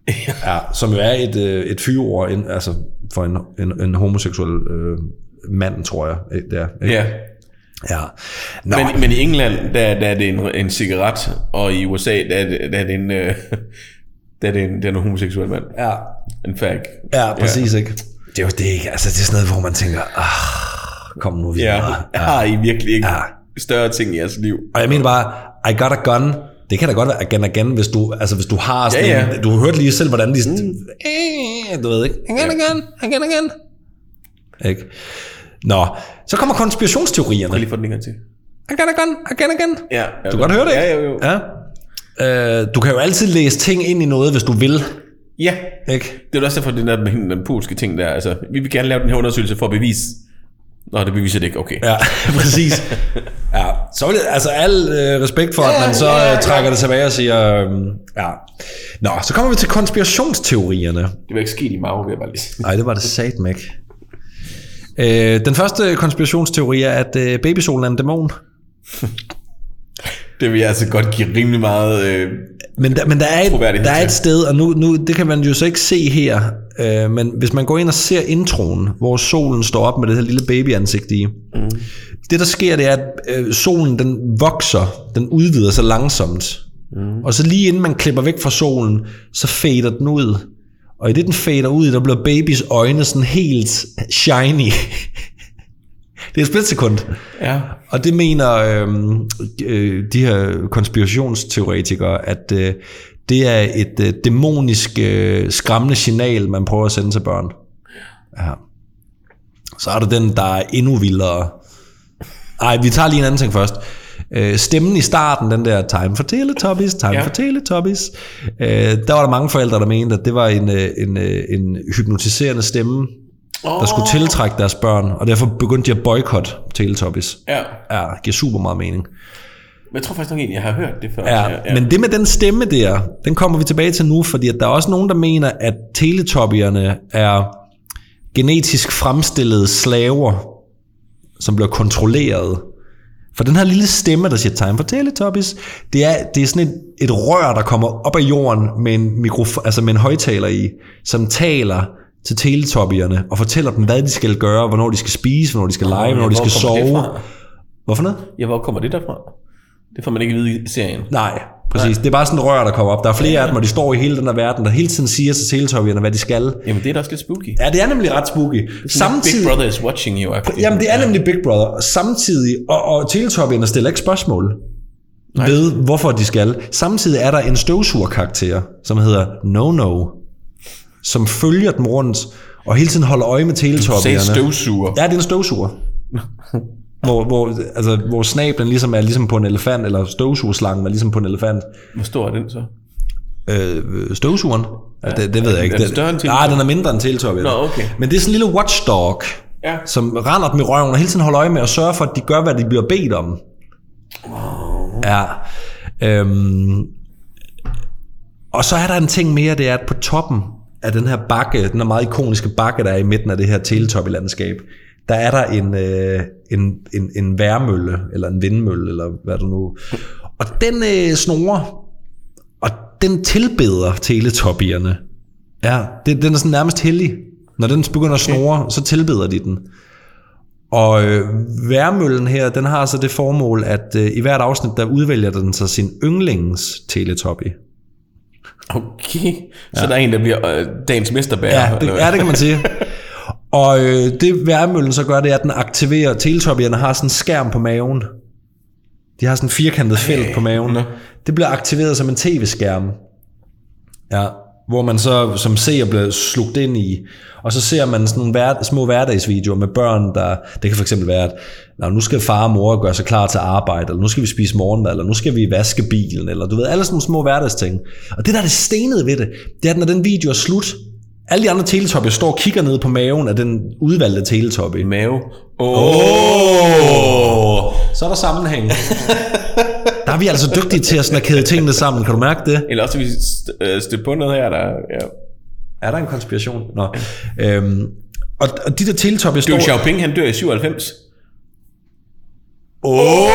A: Ja, som jo er et, øh, et fyreord ind, altså for en, en, en homoseksuel øh, mand, tror jeg. Det er, ikke?
B: Ja.
A: ja. Nå,
B: Men, men i England, der, der er det en, en cigaret, og i USA, der er det, der er det en... Øh, der er det en, der er en homoseksuel mand.
A: ja,
B: En fag.
A: ja, præcis, ikke? Det er jo det ikke. Altså, det er sådan noget, hvor man tænker, ah, kom nu videre.
B: Ja. Har I virkelig ikke
A: Ja.
B: større ting i jeres liv?
A: Og jeg mener bare, I got a gun. Det kan da godt være again again, hvis du, altså hvis du har sådan
B: Ja,
A: ja,
B: ja.
A: En, du har hørt lige selv, hvordan de mm. du ved ikke, again again, again again. Ikke? Nå, så kommer konspirationsteorierne.
B: Prøv lige få den en gang til.
A: Again again, again again.
B: Ja,
A: Du kan godt høre det, ikke?
B: Ja, jo, jo.
A: Ja. Øh, du kan jo altid læse ting ind i noget, hvis du vil.
B: Ja,
A: Ikke?
B: det er også derfor, det der med den polske ting der. Altså, vi vil gerne lave den her undersøgelse for at bevise. Nå, det beviser det ikke. Okay.
A: Ja, præcis. Ja, så vil jeg, altså al øh, respekt for, at man så øh, trækker det tilbage og siger, øh, ja. Nå, så kommer vi til konspirationsteorierne.
B: Det vil ikke ske i Mao, vil jeg bare lige sige.
A: Nej, det var det sat ikke. Øh, den første konspirationsteori er, at øh, babysolen er en dæmon.
B: Det vil jeg altså godt give rimelig meget... Øh,
A: Men der, men der er, et, der er et sted, og nu, nu det kan man jo så ikke se her, øh, men hvis man går ind og ser introen, hvor solen står op med det her lille babyansigt i, mm. det der sker, det er, at øh, solen den vokser, den udvider sig langsomt, mm. og så lige inden man klipper væk fra solen, så fader den ud. Og i det, den fader ud, der bliver babys øjne sådan helt shiny. Det er et splitsekund.
B: ja.
A: Og det mener øh, øh, de her konspirationsteoretikere, at øh, det er et øh, dæmonisk øh, skræmmende signal, man prøver at sende til børn. Ja. Så er der den, der er endnu vildere. Ej, vi tager lige en anden ting først. Øh, stemmen i starten, den der time for Teletubbies, time
B: Ja.
A: ja. for Teletubbies, øh, der var der mange forældre, der mente, at det var en, øh, en, øh, en hypnotiserende stemme, der skulle tiltrække deres børn, og derfor begyndte de at boykotte Teletubbies.
B: Ja.
A: Ja, giver super meget mening.
B: jeg tror faktisk nok egentlig, jeg har hørt det før.
A: Ja, ja, men det med den stemme der, den kommer vi tilbage til nu, fordi at der er også nogen, der mener, at teletubbierne er genetisk fremstillede slaver, som bliver kontrolleret. For den her lille stemme, der siger time for Teletubbies, det er, det er sådan et, et rør, der kommer op af jorden med en, mikrofon, altså med en højtaler i, som taler til teletubbierne og fortæller dem, hvad de skal gøre, hvornår de skal spise, hvornår de skal lege, hvornår de skal sove. Hvorfor noget?
B: Ja, hvor kommer det derfra? Det får man ikke at vide i serien.
A: Nej, præcis. Det er bare sådan et rør, der kommer op. Der er flere af dem, og de står i hele den her verden, der hele tiden siger til teletubbierne, hvad de skal.
B: Jamen, det er da også lidt spooky.
A: Ja, det er nemlig ret spooky.
B: Samtidig... Big Brother is watching you. -agtigt.
A: Jamen, det er nemlig Big Brother. Samtidig, og, og teletubbierne stiller ikke spørgsmål Nej. ved, hvorfor de skal. Samtidig er der en støvsugerkarakter, som hedder No No, som følger dem rundt, og hele tiden holder øje med
B: Du sagde støvsuger.
A: Ja, det er en støvsuger. hvor, hvor, altså, hvor snablen ligesom er ligesom på en elefant, eller støvsugerslangen er ligesom på en elefant.
B: Hvor stor er den så?
A: Øh, støvsugeren? Ja, det, det ved jeg ikke.
B: er den
A: Den-
B: større end
A: Nej,
B: Teletubby?
A: den er mindre end Teletubby.
B: Nå, okay.
A: Men det er sådan en lille watchdog,
B: Ja.
A: som render dem i røven og hele tiden holder øje med at sørge for, at de gør, hvad de bliver bedt om. Ja. Øhm, og så er der en ting mere, det er, at på toppen af den her bakke, den her meget ikoniske bakke, der er i midten af det her teletubby-landskab, der er der en, øh, en, en, en værmølle, eller en vindmølle, eller hvad du nu... Og den øh, snorer, og den tilbeder teletubbierne. Ja, det, den er sådan nærmest hellig. Når den begynder at snore, så tilbeder de den. Og øh, værmøllen her, den har så det formål, at øh, i hvert afsnit, der udvælger den så sin yndlings teletubby.
B: Okay. Så der er en, der bliver øh, dagens mesterbærer.
A: Ja, det, ja, det kan man sige. Og øh, det værmøllen så gør, det er, at den aktiverer, teletubbierne har sådan en skærm på maven. De har sådan en firkantet felt på maven.
B: nå.
A: Det bliver aktiveret som en tv-skærm. Ja, hvor man så som seer bliver slugt ind i. Og så ser man sådan nogle hver, små hverdagsvideoer med børn, der... Det kan fx være, at "Nå, nu skal far og mor gøre sig klar til arbejde, eller nu skal vi spise morgenmad, eller nu skal vi vaske bilen, eller du ved, alle sådan nogle små hverdagsting. Og det, der er det stenede ved det, det er, at når den video er slut, alle de andre teletubbies står og kigger ned på maven af den udvalgte teletubby.
B: Mave. Åh! Oh.
A: Så er der sammenhæng. der er vi altså dygtige til at sådan at kæde tingene sammen, kan du mærke det?
B: Eller også vi st- øh, støtte på noget her, der... Ja.
A: Er der en konspiration? Nå. Øhm, og, og de der teletubbies
B: Deng
A: står...
B: Xiaoping, han dør i 97.
A: Oh!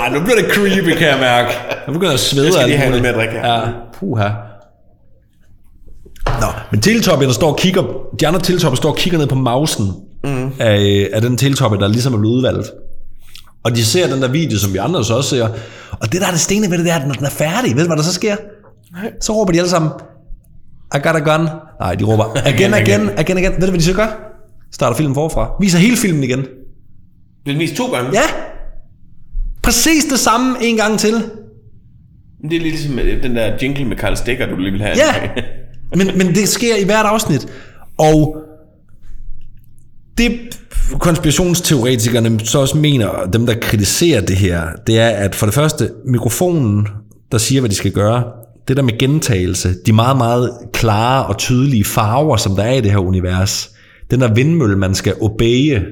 A: Ej, nu bliver det creepy, kan jeg mærke. Nu begynder jeg at svede.
B: Jeg skal lige have noget mere at drikke her.
A: Ja, puha. Nå, men teletubbierne står og kigger, de andre teletubbier står og kigger ned på mausen mm. af, af den teletubby, der ligesom er blevet udvalgt. Og de ser den der video, som vi andre så også ser. Og det der er det stene ved det, det er, at når den er færdig, ved du hvad der så sker? Så råber de alle sammen, I got a gun. Nej, de råber, again, again, again, again. Ved du, hvad de så gør? Starter filmen forfra. Viser hele filmen igen.
B: Det er vist to gange.
A: Ja. Præcis det samme en gang til.
B: Det er lidt ligesom øh, den der jingle med Karl Stikker, du lige vil have.
A: Ja. Men, men det sker i hvert afsnit. Og det konspirationsteoretikerne så også mener, dem der kritiserer det her, det er, at for det første, mikrofonen, der siger, hvad de skal gøre, det der med gentagelse, de meget, meget klare og tydelige farver, som der er i det her univers, den der vindmølle, man skal obeye,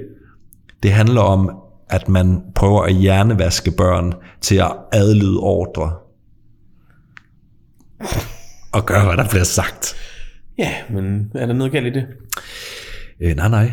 A: det handler om, at man prøver at hjernevaske børn til at adlyde ordre. Og gøre, hvad der bliver sagt.
B: ja, men er der noget galt i det?
A: Øh, nej, nej.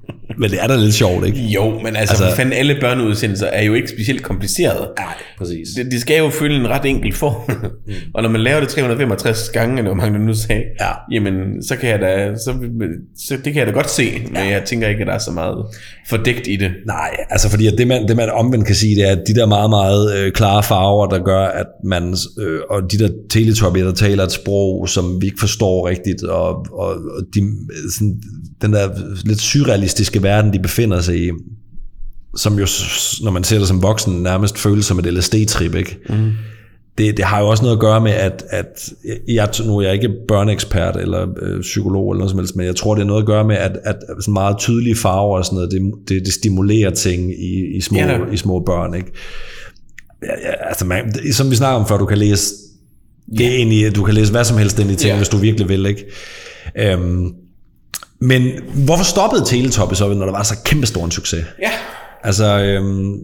A: Men det er da lidt sjovt, ikke?
B: Jo, men altså,
A: Altså-
B: altså fanden alle børneudsendelser er jo ikke specielt komplicerede.
A: Nej, præcis.
B: Det, de skal jo følge en ret enkel form. og når man laver det 365 gange, eller hvor mange du nu sagde,
A: Ja.
B: jamen, så kan jeg da, så, så, det kan jeg da godt se, men ja. jeg tænker ikke, at der er så meget fordækt i det.
A: Nej, altså fordi at det, man, det man omvendt kan sige, det er, at de der meget, meget øh, klare farver, der gør, at man, øh, og de der teletubbier, der taler et sprog, som vi ikke forstår rigtigt, og, og, og de, sådan, den der lidt surrealistiske verden, de befinder sig i, som jo, når man ser det som voksen, nærmest føles som et LSD-trip, ikke? Mm. Det, det har jo også noget at gøre med, at, at jeg, nu er jeg ikke børneekspert eller øh, psykolog eller noget som helst, men jeg tror, det er noget at gøre med, at, at sådan meget tydelige farver og sådan noget, det, det, det stimulerer ting i, i, små,
B: Ja,
A: i små børn, ikke? Ja, ja, altså man, som vi snakker om før, du kan læse, det er egentlig, du kan læse hvad som helst ind i ting,
B: Ja.
A: hvis du virkelig vil, ikke? Øhm, Men hvorfor stoppede Teletubbies så, når der var så kæmpestor en succes?
B: Ja.
A: Altså, øhm,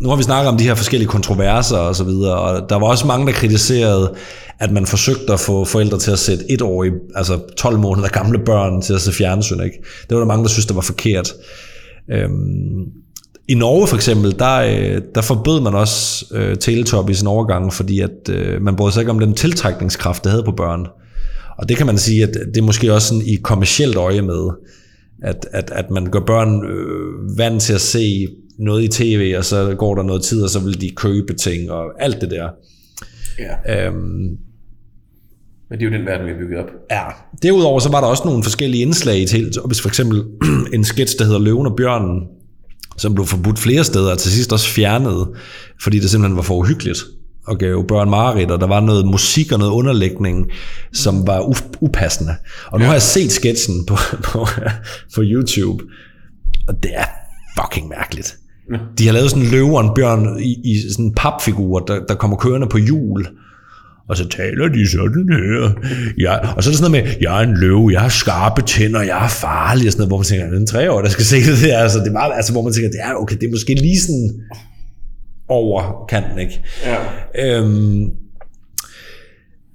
A: nu har vi snakket om de her forskellige kontroverser og så videre, og der var også mange, der kritiserede, at man forsøgte at få forældre til at sætte etårige, altså 12 måneder gamle børn til at se fjernsyn. Ikke? Det var der mange, der synes, det var forkert. Øhm, I Norge for eksempel, der, øh, der forbød man også øh, Teletubbies en overgang, fordi at, øh, man brød sig ikke om den tiltrækningskraft, det havde på børn. Og det kan man sige, at det er måske også sådan i kommercielt øje med, at, at, at man gør børn øh, vant til at se noget i tv, og så går der noget tid, og så vil de købe ting, og alt det der.
B: ja.
A: Øhm,
B: Men det er jo den verden, vi har bygget op.
A: ja. Derudover så var der også nogle forskellige indslag i Teletubbies, for eksempel en sketch, der hedder Løven og Bjørnen, som blev forbudt flere steder, og til sidst også fjernet, fordi det simpelthen var for uhyggeligt og gav børn mareridt, og der var noget musik og noget underlægning, som var u- upassende. Og nu ja. har jeg set sketchen på, på, på YouTube, og det er fucking mærkeligt. De har lavet sådan en løve og en bjørn i, i sådan en papfigur, der, der kommer kørende på hjul, og så taler de sådan her. Ja, og så er det sådan noget med, jeg er en løve, jeg har skarpe tænder, jeg er farlig, og sådan noget, hvor man tænker, det er en treår, der skal se det der. Altså, det er meget, altså, hvor man tænker, det er okay, det er måske lige sådan over kanten, ikke?
B: Ja.
A: Øhm,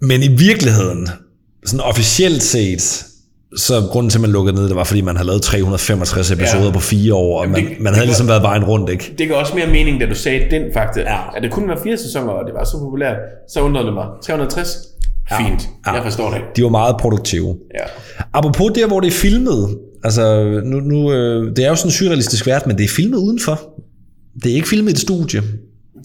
A: men i virkeligheden, sådan officielt set, så grunden til, at man lukkede ned, det var, fordi man havde lavet 365 episoder
B: Ja.
A: på fire år, og
B: Jamen,
A: man,
B: det-
A: man
B: det
A: havde
B: gør-
A: ligesom været vejen rundt, ikke?
B: Det gav også mere mening, da du sagde den faktisk.
A: Ja.
B: At det kun var fire sæsoner, og det var så populært. Så undrede det mig. 360? Fint.
A: Ja.
B: Jeg forstår det.
A: De var meget produktive.
B: Ja.
A: Apropos der, hvor det er filmet, altså nu, nu, øh, det er jo sådan en surrealistisk verden, men det er filmet udenfor. Det er ikke filmet i et studie.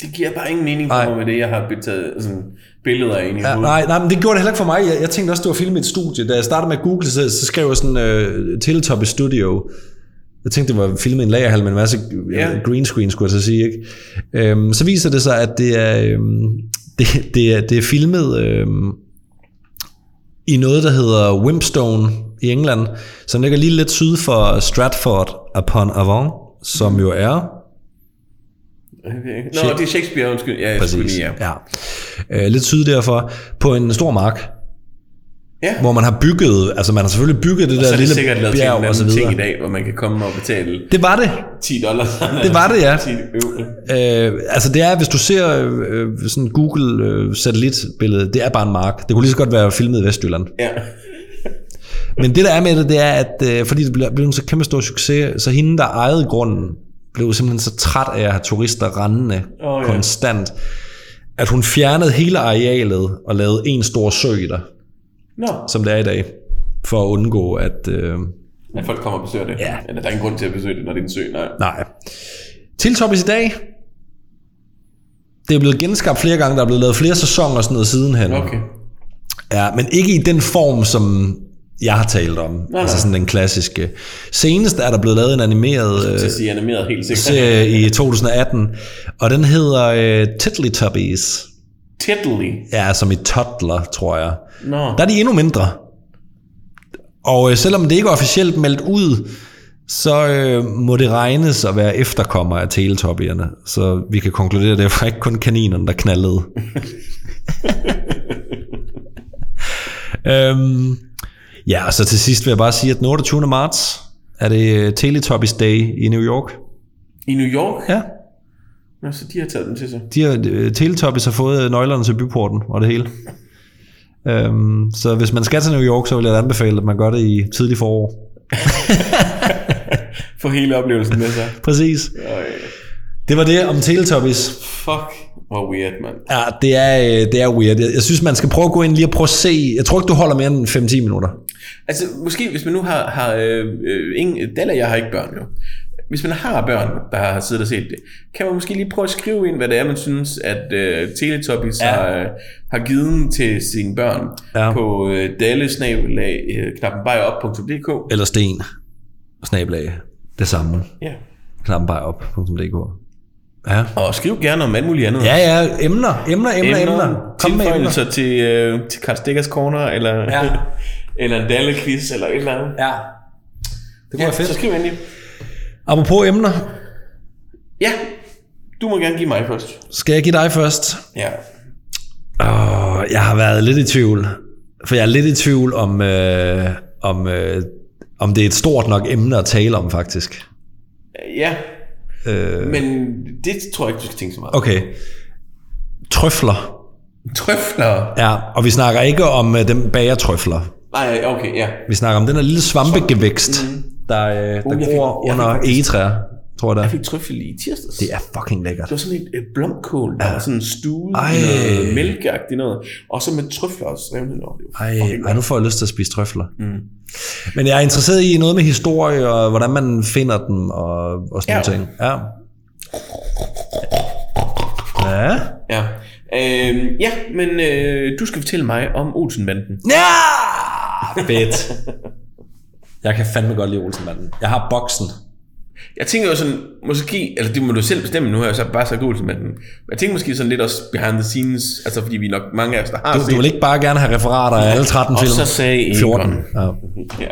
B: Det giver bare ingen mening
A: Nej.
B: for mig med det, jeg har betaget sådan, billeder af ind i
A: Ja,
B: hovedet.
A: nej, nej, men det gjorde det heller ikke for mig. Jeg, jeg tænkte også, det var filmet i et studie. Da jeg startede med google, så, så skrev jeg sådan uh, Teletubbies Studio. Jeg tænkte, det var filmet i en lagerhal med en masse
B: Ja.
A: ja. green screen, skulle jeg så sige. Ikke? Um, så viser det sig, at det er, um, det, det er, det er filmet um, i noget, der hedder Wimpstone i England, som ligger lige lidt syd for Stratford upon Avon, som jo er
B: Okay. Nå, det er Shakespeare, undskyld. Ja, skulle
A: Præcis.
B: lige, ja.
A: ja. Øh, lidt syd derfor, på en stor mark,
B: ja.
A: hvor man har bygget, altså man har selvfølgelig bygget det
B: så
A: der
B: er det
A: lille
B: sikkert lavet
A: bjerg og så
B: anden ting
A: videre.
B: i dag, hvor man kan komme og betale
A: Det var det.
B: 10 dollars.
A: Det var det, ja.
B: 10 euro.
A: Øh, altså det er, hvis du ser øh, sådan Google øh, satellitbillede, det er bare en mark. Det kunne lige så godt være filmet i Vestjylland.
B: Ja.
A: Men det der er med det, det er, at øh, fordi det blev, blev en så kæmpe stor succes, så hende, der ejede grunden, blev simpelthen så træt af at have turister rendende oh,
B: ja.
A: konstant, at hun fjernede hele arealet og lavede en stor sø der,
B: Nå,
A: som det er i dag, for at undgå, at... Øh,
B: at folk kommer og besøger det.
A: Ja.
B: Eller der er ingen grund til at besøge det, når det er en sø. Nej.
A: Nej. Teletubbies i dag, det er blevet genskabt flere gange, der er blevet lavet flere sæsoner og sådan noget sidenhen.
B: Okay.
A: Ja, men ikke i den form, som jeg har talt om. Nej, altså sådan den klassiske. Senest er der blevet lavet en animeret øh,
B: sige animeret helt sikkert.
A: serie i 2018, og den hedder øh, Tiddlytubbies.
B: Tiddly.
A: Ja, som i toddler, tror jeg.
B: Nå.
A: Der er de endnu mindre. Og øh, selvom det ikke er officielt meldt ud, så øh, må det regnes at være efterkommer af teletubbierne. Så vi kan konkludere, at det var ikke kun kaninerne, der knaldede. øhm, ja, og så til sidst vil jeg bare sige, at den 28. marts er det øh, Teletubbies Day i New York.
B: I New York?
A: Ja,
B: Nå, så de har taget den til sig.
A: de har, øh, Teletubbies har fået nøglerne til byporten og det hele. Øhm, så hvis man skal til New York, så vil jeg anbefale, at man gør det i tidlig forår.
B: Få hele oplevelsen med sig.
A: Præcis.
B: Øj.
A: Det var det om Teletubbies.
B: Fuck, hvor weird, mand.
A: Ja, det er, øh, det er weird. Jeg, jeg synes, man skal prøve at gå ind lige og prøve at se. Jeg tror ikke, du holder mere end 5-10 minutter.
B: Altså, måske hvis man nu har, har øh, øh, ingen, Dalla, jeg har ikke børn jo. Hvis man har børn, der har siddet og set det, kan man måske lige prøve at skrive ind, hvad det er, man synes, at øh, Teletubbies
A: Ja.
B: har, øh, har givet til sine børn
A: Ja.
B: på øh, dallesnabelag øh.
A: Eller sten. Snablag. Det samme.
B: Ja.
A: Knappenbejop.dk Ja.
B: Og skriv gerne om alt muligt andet.
A: Ja, ja. Emner. Emner, emner, emner. Kom med emner.
B: Til, øh, til Karl Stikkers Corner, eller,
A: Ja.
B: eller en Dalle-quiz, eller et eller andet.
A: Ja. Det kunne
B: Ja,
A: være fedt.
B: så skriv endelig.
A: Apropos emner.
B: Ja, du må gerne give mig først.
A: Skal jeg give dig først?
B: Ja.
A: Åh, jeg har været lidt i tvivl. For jeg er lidt i tvivl om, øh, om, øh, om det er et stort nok emne at tale om, faktisk.
B: Ja. Øh... Men det tror jeg ikke, du skal tænke så meget.
A: Okay. Trøfler.
B: Trøfler.
A: Ja, og vi snakker ikke om uh, dem bagertrøfler.
B: Nej, okay, ja.
A: Vi snakker om den her lille svampegevækst, der, uh, der
B: Uh,
A: gror
B: fik
A: under egetræer, tror jeg det
B: Jeg
A: er.
B: fik trøffel i tirsdags.
A: Det er fucking lækkert.
B: Det var sådan et, et blomkål, der var sådan stuet
A: Ej.
B: i noget mælkeagtigt noget. Og så med trøfler og revne over.
A: Ej, ej, nu får jeg lyst til at spise trøfler. Mm. Men jeg er interesseret i noget med historie, og hvordan man finder dem, og, og sådan
B: Ja.
A: ting. Ja. Ja.
B: Ja. Øh, ja, men øh, du skal fortælle mig om Olsenbanden.
A: Ja! Fedt. Jeg kan fandme godt lide Olsenbanden. Jeg har boksen.
B: Jeg tænker jo sådan, måske, eller det må du selv bestemme, nu har jeg så bare sagt Olsenbanden. Men jeg tænker måske sådan lidt også behind the scenes, altså fordi vi nok mange af os, der har
A: Du, du vil ikke bare gerne have referater af alle 13
B: Og
A: film?
B: så sagde Egon.
A: 14. Ja.
B: Ja.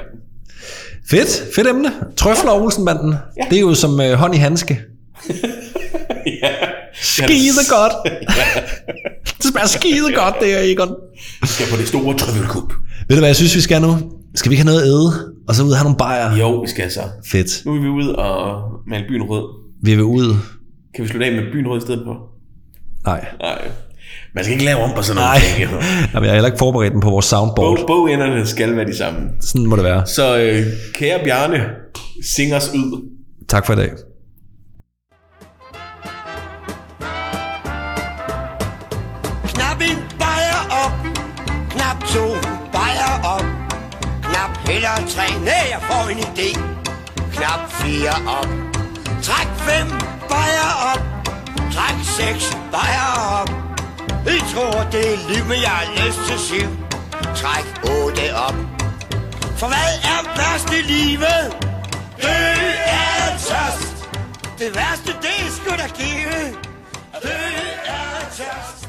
A: Fedt, fedt emne. Trøfler og Olsenbanden. Ja. Det er jo som øh, hånd i handske.
B: ja.
A: Skide godt. det smager skide godt, det her, Egon.
B: Skal på det store trøffelkub.
A: Ved du hvad jeg synes, vi skal nu? Skal vi ikke have noget at æde? Og så ud og have nogle bajer?
B: Jo, vi skal så.
A: Fedt.
B: Nu er vi ude og male byen rød.
A: Vi vil ud.
B: Kan vi slutte af med byen rød i stedet for?
A: Nej.
B: Nej. Man skal ikke lave om på sådan noget.
A: Nej.
B: ting.
A: Jamen, jeg har heller ikke forberedt den på vores soundboard.
B: Bog, bogenderne skal være de samme.
A: Sådan må det være.
B: Så øh, kære Bjarne, sing os ud.
A: Tak for i dag.
G: Eller tre, nej, jeg får en idé. Knap fire op. Træk fem bajer op. Træk seks bajer op. I tror, det er liv, men jeg har lyst til syv. Træk otte op. For hvad er værst i livet? Det er tørst. Det værste, det er sgu da give. Det er tørst.